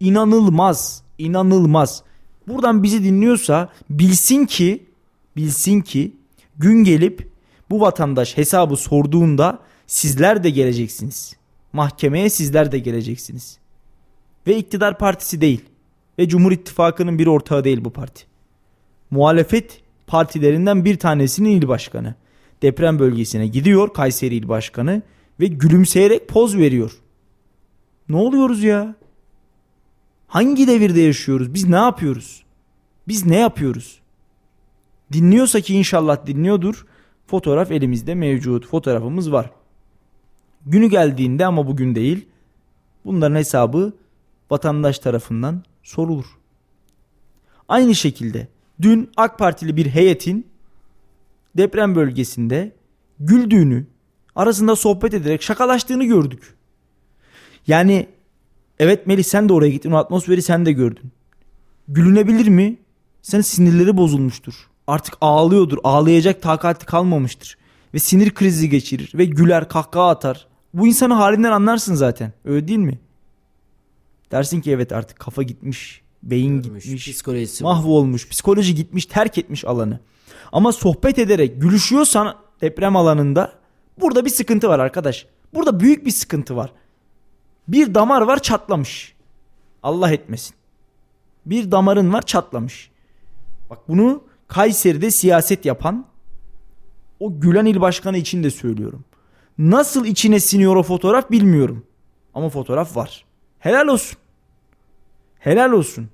İnanılmaz, inanılmaz. Buradan bizi dinliyorsa bilsin ki, bilsin ki gün gelip bu vatandaş hesabı sorduğunda sizler de geleceksiniz. Mahkemeye sizler de geleceksiniz. Ve iktidar partisi değil. Ve Cumhur İttifakı'nın bir ortağı değil bu parti. Muhalefet partilerinden bir tanesinin il başkanı. Deprem bölgesine gidiyor Kayseri il başkanı ve gülümseyerek poz veriyor. Ne oluyoruz ya? Hangi devirde yaşıyoruz? Biz ne yapıyoruz? Biz ne yapıyoruz? Dinliyorsa ki inşallah dinliyordur. Fotoğraf elimizde mevcut. Fotoğrafımız var. Günü geldiğinde ama bugün değil. Bunların hesabı vatandaş tarafından sorulur. Aynı şekilde dün AK Partili bir heyetin deprem bölgesinde güldüğünü, arasında sohbet ederek şakalaştığını gördük. Yani evet Melih sen de oraya gittin o atmosferi sen de gördün. Gülünebilir mi? Sen sinirleri bozulmuştur. Artık ağlıyordur. Ağlayacak takati kalmamıştır. Ve sinir krizi geçirir. Ve güler kahkaha atar. Bu insanın halinden anlarsın zaten. Öyle değil mi? Dersin ki evet artık kafa gitmiş. Beyin Görmüş, gitmiş. Psikolojisi mahvolmuş. Psikoloji gitmiş. Terk etmiş alanı. Ama sohbet ederek gülüşüyorsan deprem alanında burada bir sıkıntı var arkadaş. Burada büyük bir sıkıntı var. Bir damar var çatlamış. Allah etmesin. Bir damarın var çatlamış. Bak bunu Kayseri'de siyaset yapan o Gülen il başkanı için de söylüyorum. Nasıl içine siniyor o fotoğraf bilmiyorum. Ama fotoğraf var. Helal olsun. Helal olsun.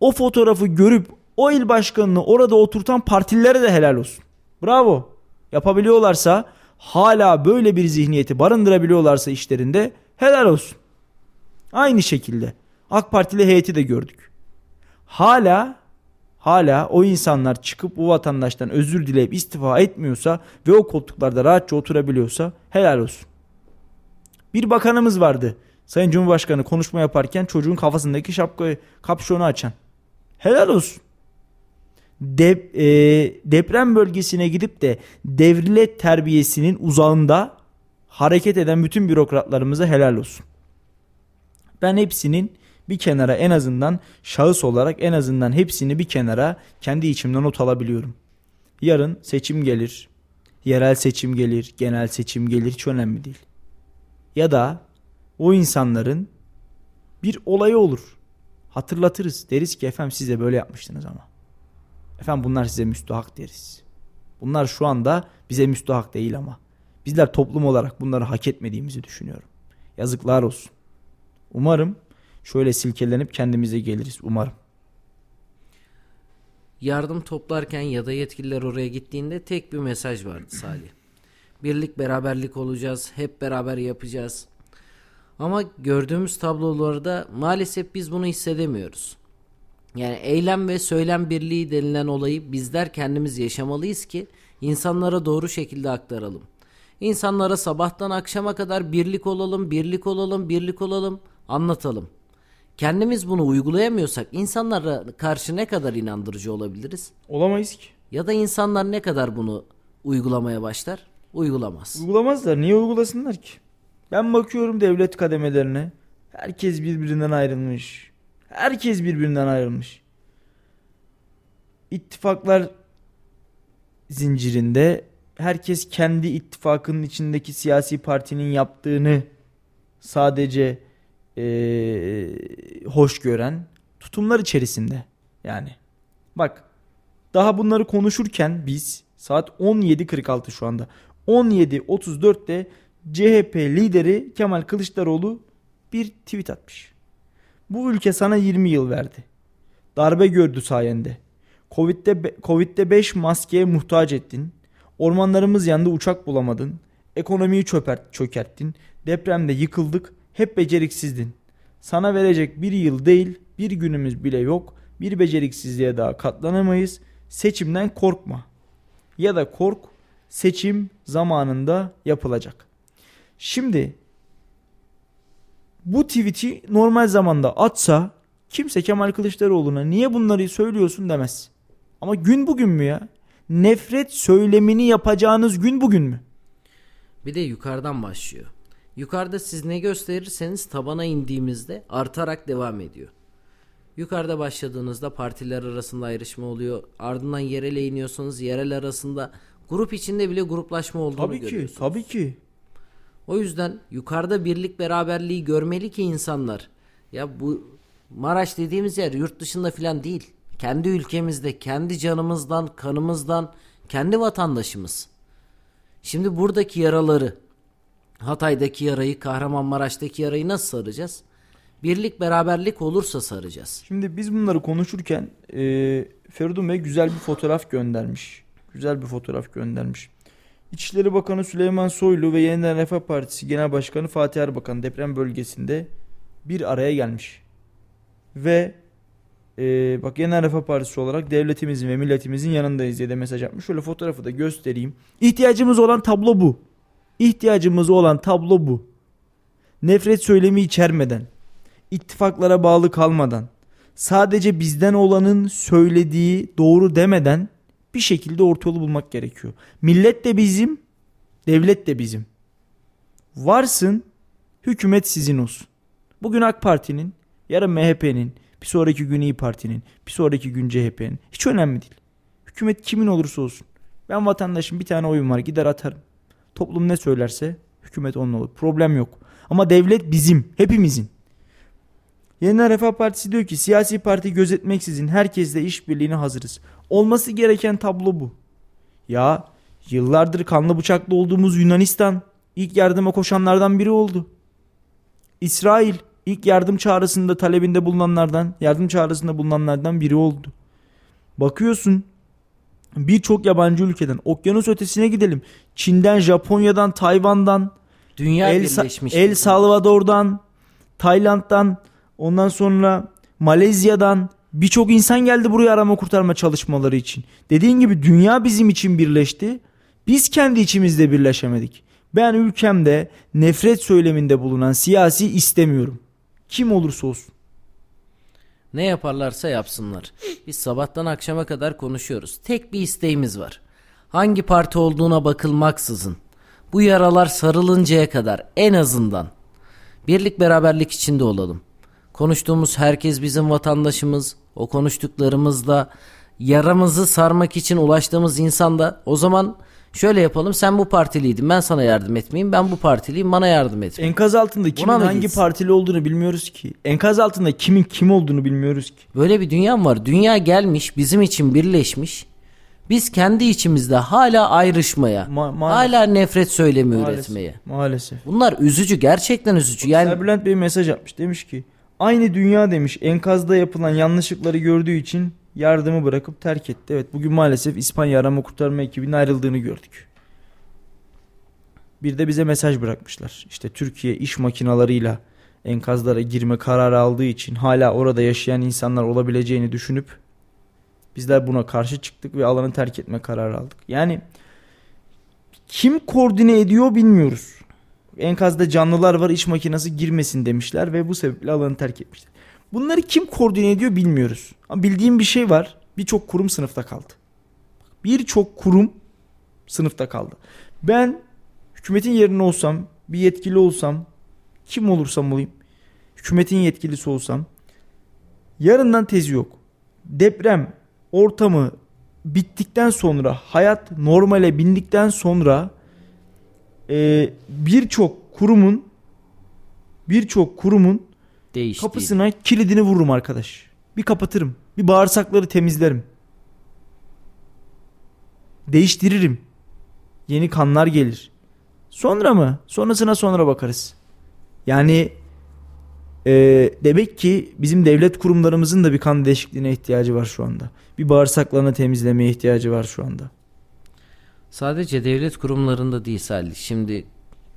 O fotoğrafı görüp o il başkanını orada oturtan partililere de helal olsun. Bravo. Yapabiliyorlarsa hala böyle bir zihniyeti barındırabiliyorlarsa işlerinde helal olsun. Aynı şekilde AK Partili heyeti de gördük. Hala hala o insanlar çıkıp bu vatandaştan özür dileyip istifa etmiyorsa ve o koltuklarda rahatça oturabiliyorsa helal olsun. Bir bakanımız vardı. Sayın Cumhurbaşkanı konuşma yaparken çocuğun kafasındaki şapkayı kapşonu açan. Helal olsun. Dep, e, deprem bölgesine gidip de devlet terbiyesinin uzağında hareket eden bütün bürokratlarımıza helal olsun. Ben hepsinin bir kenara en azından şahıs olarak en azından hepsini bir kenara kendi içimden not alabiliyorum. Yarın seçim gelir. Yerel seçim gelir, genel seçim gelir hiç önemli değil. Ya da o insanların bir olayı olur. Hatırlatırız. Deriz ki efendim siz de böyle yapmıştınız ama. Efendim bunlar size müstahak deriz. Bunlar şu anda bize müstahak değil ama. Bizler toplum olarak bunları hak etmediğimizi düşünüyorum. Yazıklar olsun. Umarım şöyle silkelenip kendimize geliriz umarım. Yardım toplarken ya da yetkililer oraya gittiğinde tek bir mesaj vardı Salih. Birlik beraberlik olacağız, hep beraber yapacağız. Ama gördüğümüz tablolarda maalesef biz bunu hissedemiyoruz. Yani eylem ve söylem birliği denilen olayı bizler kendimiz yaşamalıyız ki insanlara doğru şekilde aktaralım. İnsanlara sabahtan akşama kadar birlik olalım, birlik olalım, birlik olalım anlatalım. Kendimiz bunu uygulayamıyorsak insanlara karşı ne kadar inandırıcı olabiliriz? Olamayız ki. Ya da insanlar ne kadar bunu uygulamaya başlar? Uygulamaz. Uygulamazlar. Niye uygulasınlar ki? Ben bakıyorum devlet kademelerine. Herkes birbirinden ayrılmış. Herkes birbirinden ayrılmış. İttifaklar zincirinde herkes kendi ittifakının içindeki siyasi partinin yaptığını sadece e, hoş gören tutumlar içerisinde yani. Bak daha bunları konuşurken biz saat 17.46 şu anda 17.34'te CHP lideri Kemal Kılıçdaroğlu bir tweet atmış. Bu ülke sana 20 yıl verdi. Darbe gördü sayende. Covid'de, Covid'de 5 maskeye muhtaç ettin. Ormanlarımız yandı uçak bulamadın. Ekonomiyi çöpert, çökerttin. Depremde yıkıldık. Hep beceriksizdin. Sana verecek bir yıl değil bir günümüz bile yok. Bir beceriksizliğe daha katlanamayız. Seçimden korkma. Ya da kork seçim zamanında yapılacak. Şimdi bu tweet'i normal zamanda atsa kimse Kemal Kılıçdaroğlu'na niye bunları söylüyorsun demez. Ama gün bugün mü ya? Nefret söylemini yapacağınız gün bugün mü? Bir de yukarıdan başlıyor. Yukarıda siz ne gösterirseniz tabana indiğimizde artarak devam ediyor. Yukarıda başladığınızda partiler arasında ayrışma oluyor. Ardından yerele iniyorsanız yerel arasında grup içinde bile gruplaşma olduğunu tabii görüyorsunuz. Ki, tabii ki. O yüzden yukarıda birlik beraberliği görmeli ki insanlar. Ya bu Maraş dediğimiz yer yurt dışında filan değil. Kendi ülkemizde, kendi canımızdan, kanımızdan, kendi vatandaşımız. Şimdi buradaki yaraları, Hatay'daki yarayı, Kahramanmaraş'taki yarayı nasıl saracağız? Birlik beraberlik olursa saracağız. Şimdi biz bunları konuşurken e, Feridun Bey güzel bir fotoğraf göndermiş. Güzel bir fotoğraf göndermiş. İçişleri Bakanı Süleyman Soylu ve Yeniden Refah Partisi Genel Başkanı Fatih Erbakan deprem bölgesinde bir araya gelmiş. Ve e, bak Yeniden Refah Partisi olarak devletimizin ve milletimizin yanındayız diye de mesaj atmış. Şöyle fotoğrafı da göstereyim. İhtiyacımız olan tablo bu. İhtiyacımız olan tablo bu. Nefret söylemi içermeden, ittifaklara bağlı kalmadan, sadece bizden olanın söylediği doğru demeden bir şekilde orta yolu bulmak gerekiyor. Millet de bizim, devlet de bizim. Varsın, hükümet sizin olsun. Bugün AK Parti'nin, yarın MHP'nin, bir sonraki gün İyi Parti'nin, bir sonraki gün CHP'nin. Hiç önemli değil. Hükümet kimin olursa olsun. Ben vatandaşım bir tane oyun var gider atarım. Toplum ne söylerse hükümet onun olur. Problem yok. Ama devlet bizim, hepimizin. Yeniden Refah Partisi diyor ki siyasi parti gözetmeksizin herkesle işbirliğine hazırız. Olması gereken tablo bu. Ya yıllardır kanlı bıçaklı olduğumuz Yunanistan ilk yardıma koşanlardan biri oldu. İsrail ilk yardım çağrısında talebinde bulunanlardan, yardım çağrısında bulunanlardan biri oldu. Bakıyorsun birçok yabancı ülkeden okyanus ötesine gidelim. Çin'den, Japonya'dan, Tayvan'dan, Dünya El, birleşmiş. El Salvador'dan, Tayland'dan, ondan sonra Malezya'dan birçok insan geldi buraya arama kurtarma çalışmaları için. Dediğin gibi dünya bizim için birleşti. Biz kendi içimizde birleşemedik. Ben ülkemde nefret söyleminde bulunan siyasi istemiyorum. Kim olursa olsun. Ne yaparlarsa yapsınlar. Biz sabahtan akşama kadar konuşuyoruz. Tek bir isteğimiz var. Hangi parti olduğuna bakılmaksızın bu yaralar sarılıncaya kadar en azından birlik beraberlik içinde olalım. Konuştuğumuz herkes bizim vatandaşımız. O konuştuklarımızda yaramızı sarmak için ulaştığımız insan da o zaman şöyle yapalım. Sen bu partiliydin. Ben sana yardım etmeyeyim. Ben bu partiliyim. Bana yardım et. Enkaz altında kimin mı hangi gitsin? partili olduğunu bilmiyoruz ki. Enkaz altında kimin kim olduğunu bilmiyoruz ki. Böyle bir dünya var. Dünya gelmiş, bizim için birleşmiş. Biz kendi içimizde hala ayrışmaya, Ma- maalesef. hala nefret söylemi Maalesef. üretmeye. Maalesef. Bunlar üzücü, gerçekten üzücü. Yani Serbülent Bey mesaj atmış. Demiş ki aynı dünya demiş enkazda yapılan yanlışlıkları gördüğü için yardımı bırakıp terk etti. Evet bugün maalesef İspanya arama kurtarma ekibinin ayrıldığını gördük. Bir de bize mesaj bırakmışlar. İşte Türkiye iş makinalarıyla enkazlara girme kararı aldığı için hala orada yaşayan insanlar olabileceğini düşünüp bizler buna karşı çıktık ve alanı terk etme kararı aldık. Yani kim koordine ediyor bilmiyoruz. Enkazda canlılar var iş makinesi girmesin demişler ve bu sebeple alanı terk etmişler. Bunları kim koordine ediyor bilmiyoruz. Ama bildiğim bir şey var. Birçok kurum sınıfta kaldı. Birçok kurum sınıfta kaldı. Ben hükümetin yerine olsam, bir yetkili olsam, kim olursam olayım, hükümetin yetkilisi olsam, yarından tezi yok. Deprem ortamı bittikten sonra, hayat normale bindikten sonra e, birçok kurumun birçok kurumun değişti. kapısına kilidini vururum arkadaş. Bir kapatırım. Bir bağırsakları temizlerim. Değiştiririm. Yeni kanlar gelir. Sonra mı? Sonrasına sonra bakarız. Yani e, demek ki bizim devlet kurumlarımızın da bir kan değişikliğine ihtiyacı var şu anda. Bir bağırsaklarını temizlemeye ihtiyacı var şu anda. Sadece devlet kurumlarında değil Salih. Şimdi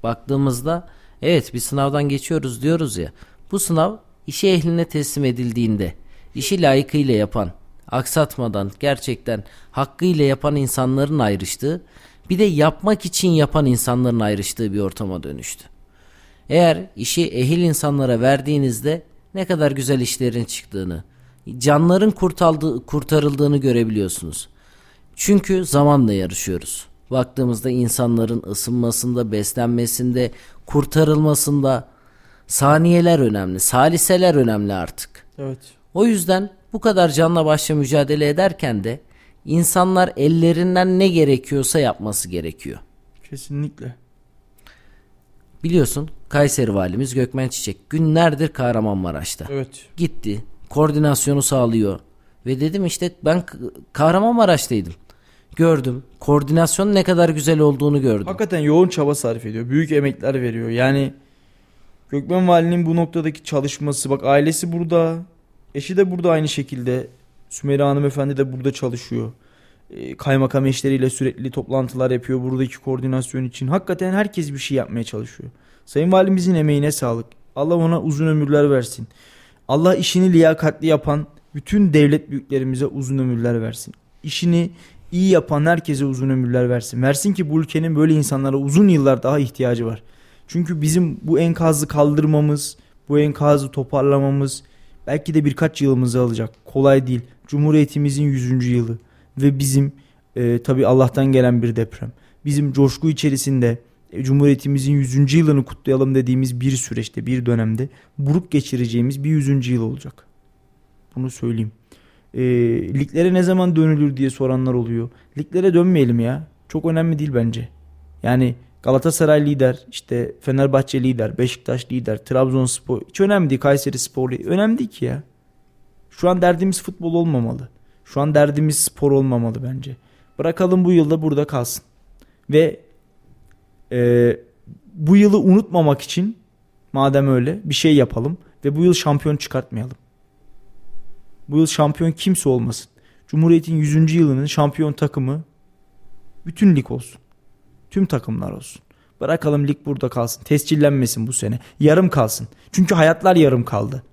baktığımızda evet bir sınavdan geçiyoruz diyoruz ya. Bu sınav işi ehline teslim edildiğinde işi layıkıyla yapan, aksatmadan gerçekten hakkıyla yapan insanların ayrıştığı bir de yapmak için yapan insanların ayrıştığı bir ortama dönüştü. Eğer işi ehil insanlara verdiğinizde ne kadar güzel işlerin çıktığını, canların kurtarıldığı, kurtarıldığını görebiliyorsunuz. Çünkü zamanla yarışıyoruz. Baktığımızda insanların ısınmasında, beslenmesinde, kurtarılmasında saniyeler önemli, saliseler önemli artık. Evet. O yüzden bu kadar canla başla mücadele ederken de insanlar ellerinden ne gerekiyorsa yapması gerekiyor. Kesinlikle. Biliyorsun Kayseri valimiz Gökmen Çiçek günlerdir Kahramanmaraş'ta. Evet. Gitti, koordinasyonu sağlıyor ve dedim işte ben Kahramanmaraş'taydım. Gördüm. Koordinasyonun ne kadar güzel olduğunu gördüm. Hakikaten yoğun çaba sarf ediyor. Büyük emekler veriyor. Yani Gökmen Vali'nin bu noktadaki çalışması bak ailesi burada. Eşi de burada aynı şekilde. Sümeyra hanımefendi de burada çalışıyor. Ee, kaymakam eşleriyle sürekli toplantılar yapıyor buradaki koordinasyon için. Hakikaten herkes bir şey yapmaya çalışıyor. Sayın Valimizin emeğine sağlık. Allah ona uzun ömürler versin. Allah işini liyakatli yapan bütün devlet büyüklerimize uzun ömürler versin. İşini iyi yapan herkese uzun ömürler versin. Versin ki bu ülkenin böyle insanlara uzun yıllar daha ihtiyacı var. Çünkü bizim bu enkazı kaldırmamız, bu enkazı toparlamamız belki de birkaç yılımızı alacak. Kolay değil. Cumhuriyetimizin 100. yılı ve bizim e, tabi Allah'tan gelen bir deprem. Bizim coşku içerisinde e, Cumhuriyetimizin 100. yılını kutlayalım dediğimiz bir süreçte, bir dönemde buruk geçireceğimiz bir 100. yıl olacak. Bunu söyleyeyim. E, liglere ne zaman dönülür diye soranlar oluyor. Liglere dönmeyelim ya. Çok önemli değil bence. Yani Galatasaray lider, işte Fenerbahçe lider, Beşiktaş lider, Trabzonspor hiç önemli değil. Kayseri Spor önemli değil ki ya. Şu an derdimiz futbol olmamalı. Şu an derdimiz spor olmamalı bence. Bırakalım bu yılda burada kalsın. Ve e, bu yılı unutmamak için madem öyle bir şey yapalım ve bu yıl şampiyon çıkartmayalım. Bu yıl şampiyon kimse olmasın. Cumhuriyet'in 100. yılının şampiyon takımı bütün lig olsun. Tüm takımlar olsun. Bırakalım lig burada kalsın. Tescillenmesin bu sene. Yarım kalsın. Çünkü hayatlar yarım kaldı.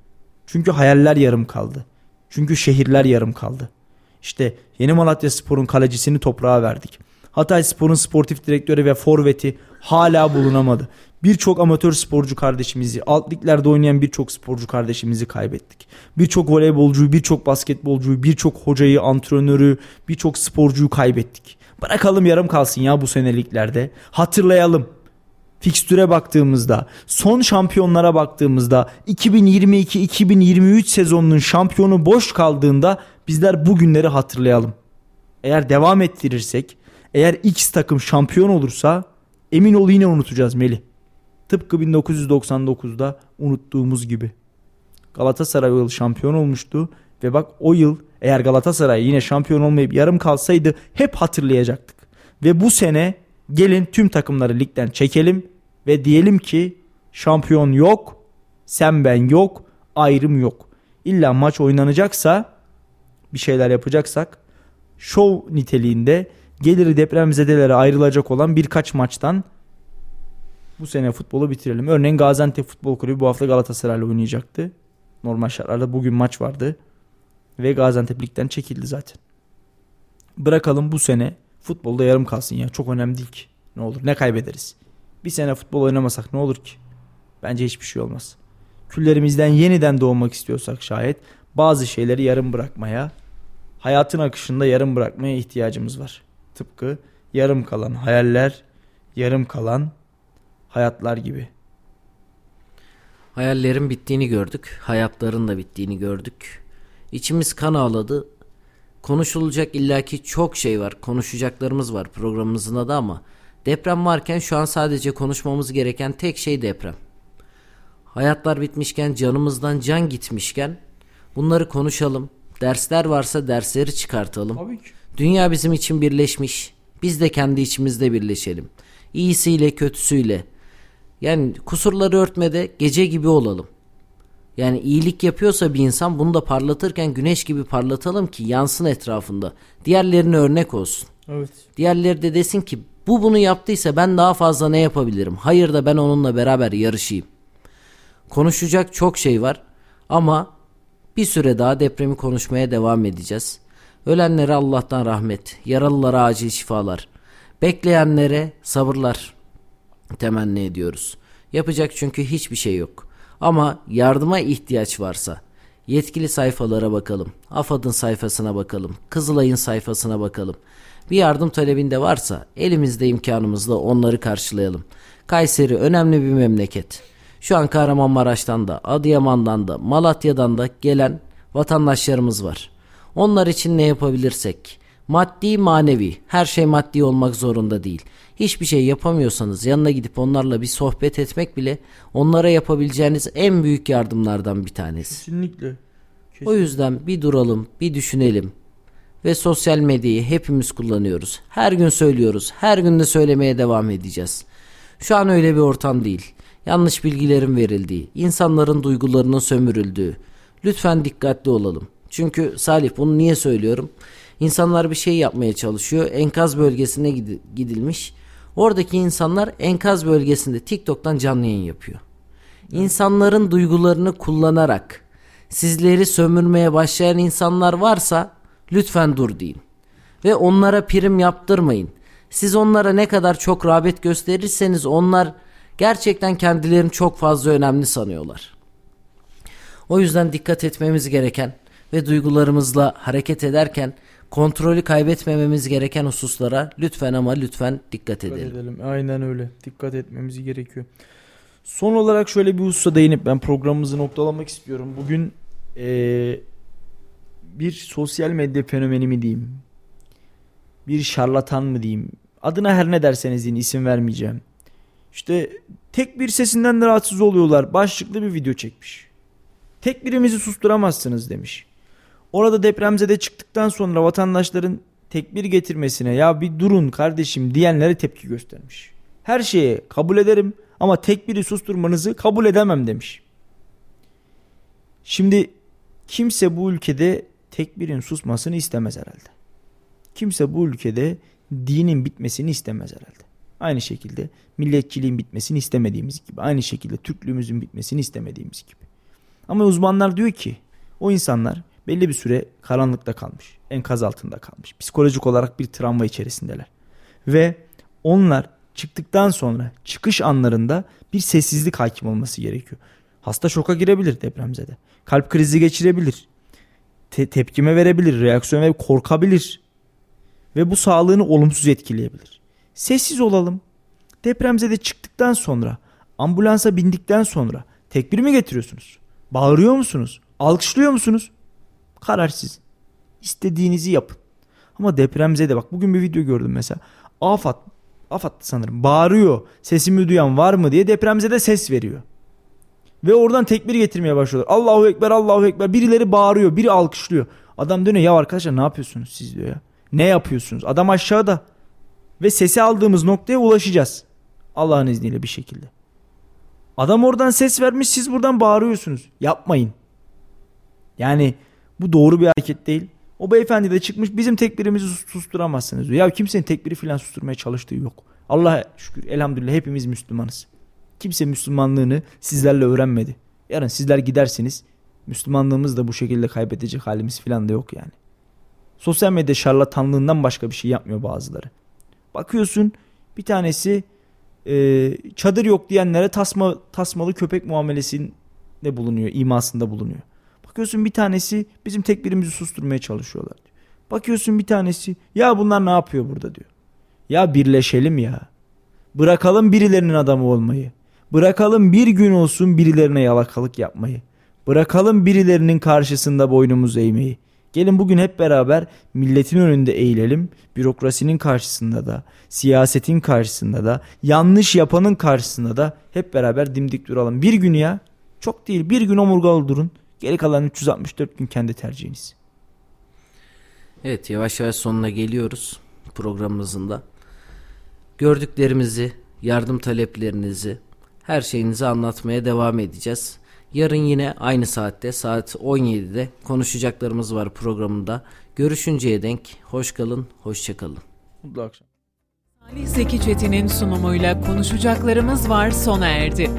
Çünkü hayaller yarım kaldı. Çünkü şehirler yarım kaldı. İşte Yeni Malatya Spor'un kalecisini toprağa verdik. Hatay Spor'un sportif direktörü ve forveti hala bulunamadı. Birçok amatör sporcu kardeşimizi, alt liglerde oynayan birçok sporcu kardeşimizi kaybettik. Birçok voleybolcuyu, birçok basketbolcuyu, birçok hocayı, antrenörü, birçok sporcuyu kaybettik. Bırakalım yarım kalsın ya bu seneliklerde. Hatırlayalım. Fikstüre baktığımızda, son şampiyonlara baktığımızda 2022-2023 sezonunun şampiyonu boş kaldığında bizler bu günleri hatırlayalım. Eğer devam ettirirsek, eğer X takım şampiyon olursa emin ol yine unutacağız Melih. Tıpkı 1999'da unuttuğumuz gibi. Galatasaray yıl şampiyon olmuştu ve bak o yıl eğer Galatasaray yine şampiyon olmayıp yarım kalsaydı hep hatırlayacaktık. Ve bu sene gelin tüm takımları ligden çekelim ve diyelim ki şampiyon yok, sen ben yok, ayrım yok. İlla maç oynanacaksa bir şeyler yapacaksak şov niteliğinde geliri depremzedelere ayrılacak olan birkaç maçtan bu sene futbolu bitirelim. Örneğin Gaziantep Futbol Kulübü bu hafta Galatasaray'la oynayacaktı. Normal şartlarda bugün maç vardı. Ve Gaziantep ligden çekildi zaten. Bırakalım bu sene futbolda yarım kalsın ya. Çok önemli değil ki. Ne olur ne kaybederiz. Bir sene futbol oynamasak ne olur ki? Bence hiçbir şey olmaz. Küllerimizden yeniden doğmak istiyorsak şayet bazı şeyleri yarım bırakmaya, hayatın akışında yarım bırakmaya ihtiyacımız var. Tıpkı yarım kalan hayaller, yarım kalan hayatlar gibi. Hayallerin bittiğini gördük. Hayatların da bittiğini gördük. İçimiz kan ağladı. Konuşulacak illaki çok şey var. Konuşacaklarımız var programımızın adı ama deprem varken şu an sadece konuşmamız gereken tek şey deprem. Hayatlar bitmişken, canımızdan can gitmişken bunları konuşalım. Dersler varsa dersleri çıkartalım. Tabii ki. Dünya bizim için birleşmiş. Biz de kendi içimizde birleşelim. İyisiyle kötüsüyle. Yani kusurları örtmede gece gibi olalım. Yani iyilik yapıyorsa bir insan bunu da parlatırken güneş gibi parlatalım ki yansın etrafında. Diğerlerine örnek olsun. Evet. Diğerleri de desin ki bu bunu yaptıysa ben daha fazla ne yapabilirim? Hayır da ben onunla beraber yarışayım. Konuşacak çok şey var ama bir süre daha depremi konuşmaya devam edeceğiz. Ölenlere Allah'tan rahmet, yaralılara acil şifalar, bekleyenlere sabırlar temenni ediyoruz. Yapacak çünkü hiçbir şey yok. Ama yardıma ihtiyaç varsa yetkili sayfalara bakalım. AFAD'ın sayfasına bakalım. Kızılay'ın sayfasına bakalım. Bir yardım talebinde varsa elimizde imkanımızla onları karşılayalım. Kayseri önemli bir memleket. Şu an Kahramanmaraş'tan da, Adıyaman'dan da, Malatya'dan da gelen vatandaşlarımız var. Onlar için ne yapabilirsek, maddi manevi, her şey maddi olmak zorunda değil. Hiçbir şey yapamıyorsanız yanına gidip onlarla bir sohbet etmek bile onlara yapabileceğiniz en büyük yardımlardan bir tanesi. Kesinlikle. O yüzden bir duralım, bir düşünelim. Ve sosyal medyayı hepimiz kullanıyoruz. Her gün söylüyoruz. Her gün de söylemeye devam edeceğiz. Şu an öyle bir ortam değil. Yanlış bilgilerin verildiği, insanların duygularının sömürüldüğü. Lütfen dikkatli olalım. Çünkü Salih bunu niye söylüyorum? İnsanlar bir şey yapmaya çalışıyor. Enkaz bölgesine gidilmiş. Oradaki insanlar enkaz bölgesinde TikTok'tan canlı yayın yapıyor. İnsanların duygularını kullanarak sizleri sömürmeye başlayan insanlar varsa lütfen dur deyin. Ve onlara prim yaptırmayın. Siz onlara ne kadar çok rağbet gösterirseniz onlar gerçekten kendilerini çok fazla önemli sanıyorlar. O yüzden dikkat etmemiz gereken ve duygularımızla hareket ederken kontrolü kaybetmememiz gereken hususlara lütfen ama lütfen dikkat edelim. Dikkat edelim. Aynen öyle. Dikkat etmemiz gerekiyor. Son olarak şöyle bir hususa değinip ben programımızı noktalamak istiyorum. Bugün ee, bir sosyal medya fenomeni mi diyeyim? Bir şarlatan mı diyeyim? Adına her ne derseniz deyin isim vermeyeceğim. İşte tek bir sesinden de rahatsız oluyorlar. Başlıklı bir video çekmiş. Tek birimizi susturamazsınız demiş. Orada depremzede çıktıktan sonra vatandaşların tekbir getirmesine ya bir durun kardeşim diyenlere tepki göstermiş. Her şeye kabul ederim ama tekbiri susturmanızı kabul edemem demiş. Şimdi kimse bu ülkede tekbirin susmasını istemez herhalde. Kimse bu ülkede dinin bitmesini istemez herhalde. Aynı şekilde milletçiliğin bitmesini istemediğimiz gibi. Aynı şekilde Türklüğümüzün bitmesini istemediğimiz gibi. Ama uzmanlar diyor ki o insanlar belli bir süre karanlıkta kalmış. Enkaz altında kalmış. Psikolojik olarak bir travma içerisindeler. Ve onlar çıktıktan sonra çıkış anlarında bir sessizlik hakim olması gerekiyor. Hasta şoka girebilir depremzede. Kalp krizi geçirebilir. Te- tepkime verebilir, reaksiyon ve korkabilir. Ve bu sağlığını olumsuz etkileyebilir. Sessiz olalım. Depremzede çıktıktan sonra, ambulansa bindikten sonra tekbir mi getiriyorsunuz? Bağırıyor musunuz? Alkışlıyor musunuz? Karar sizin. İstediğinizi yapın. Ama depremzede bak bugün bir video gördüm mesela. Afat, Afat sanırım bağırıyor. Sesimi duyan var mı diye depremzede ses veriyor. Ve oradan tekbir getirmeye başlıyorlar. Allahu Ekber, Allahu Ekber. Birileri bağırıyor, biri alkışlıyor. Adam dönüyor ya arkadaşlar ne yapıyorsunuz siz diyor ya. Ne yapıyorsunuz? Adam aşağıda. Ve sesi aldığımız noktaya ulaşacağız. Allah'ın izniyle bir şekilde. Adam oradan ses vermiş siz buradan bağırıyorsunuz. Yapmayın. Yani bu doğru bir hareket değil. O beyefendi de çıkmış bizim tekbirimizi susturamazsınız diyor. Ya kimsenin tekbiri filan susturmaya çalıştığı yok. Allah'a şükür elhamdülillah hepimiz Müslümanız. Kimse Müslümanlığını sizlerle öğrenmedi. Yarın sizler gidersiniz Müslümanlığımız da bu şekilde kaybedecek halimiz filan da yok yani. Sosyal medya şarlatanlığından başka bir şey yapmıyor bazıları. Bakıyorsun bir tanesi e, çadır yok diyenlere tasma tasmalı köpek muamelesinde bulunuyor, imasında bulunuyor. Bakıyorsun bir tanesi bizim tekbirimizi susturmaya çalışıyorlar. Diyor. Bakıyorsun bir tanesi ya bunlar ne yapıyor burada diyor. Ya birleşelim ya. Bırakalım birilerinin adamı olmayı. Bırakalım bir gün olsun birilerine yalakalık yapmayı. Bırakalım birilerinin karşısında boynumuzu eğmeyi. Gelin bugün hep beraber milletin önünde eğilelim. Bürokrasinin karşısında da, siyasetin karşısında da, yanlış yapanın karşısında da hep beraber dimdik duralım. Bir gün ya, çok değil bir gün omurgalı durun. Geri kalan 364 gün kendi tercihiniz. Evet yavaş yavaş sonuna geliyoruz programımızın da. Gördüklerimizi, yardım taleplerinizi, her şeyinizi anlatmaya devam edeceğiz. Yarın yine aynı saatte saat 17'de konuşacaklarımız var programında. Görüşünceye denk hoş kalın, hoşça kalın. Mutlu akşam. Salih Zeki Çetin'in sunumuyla konuşacaklarımız var sona erdi.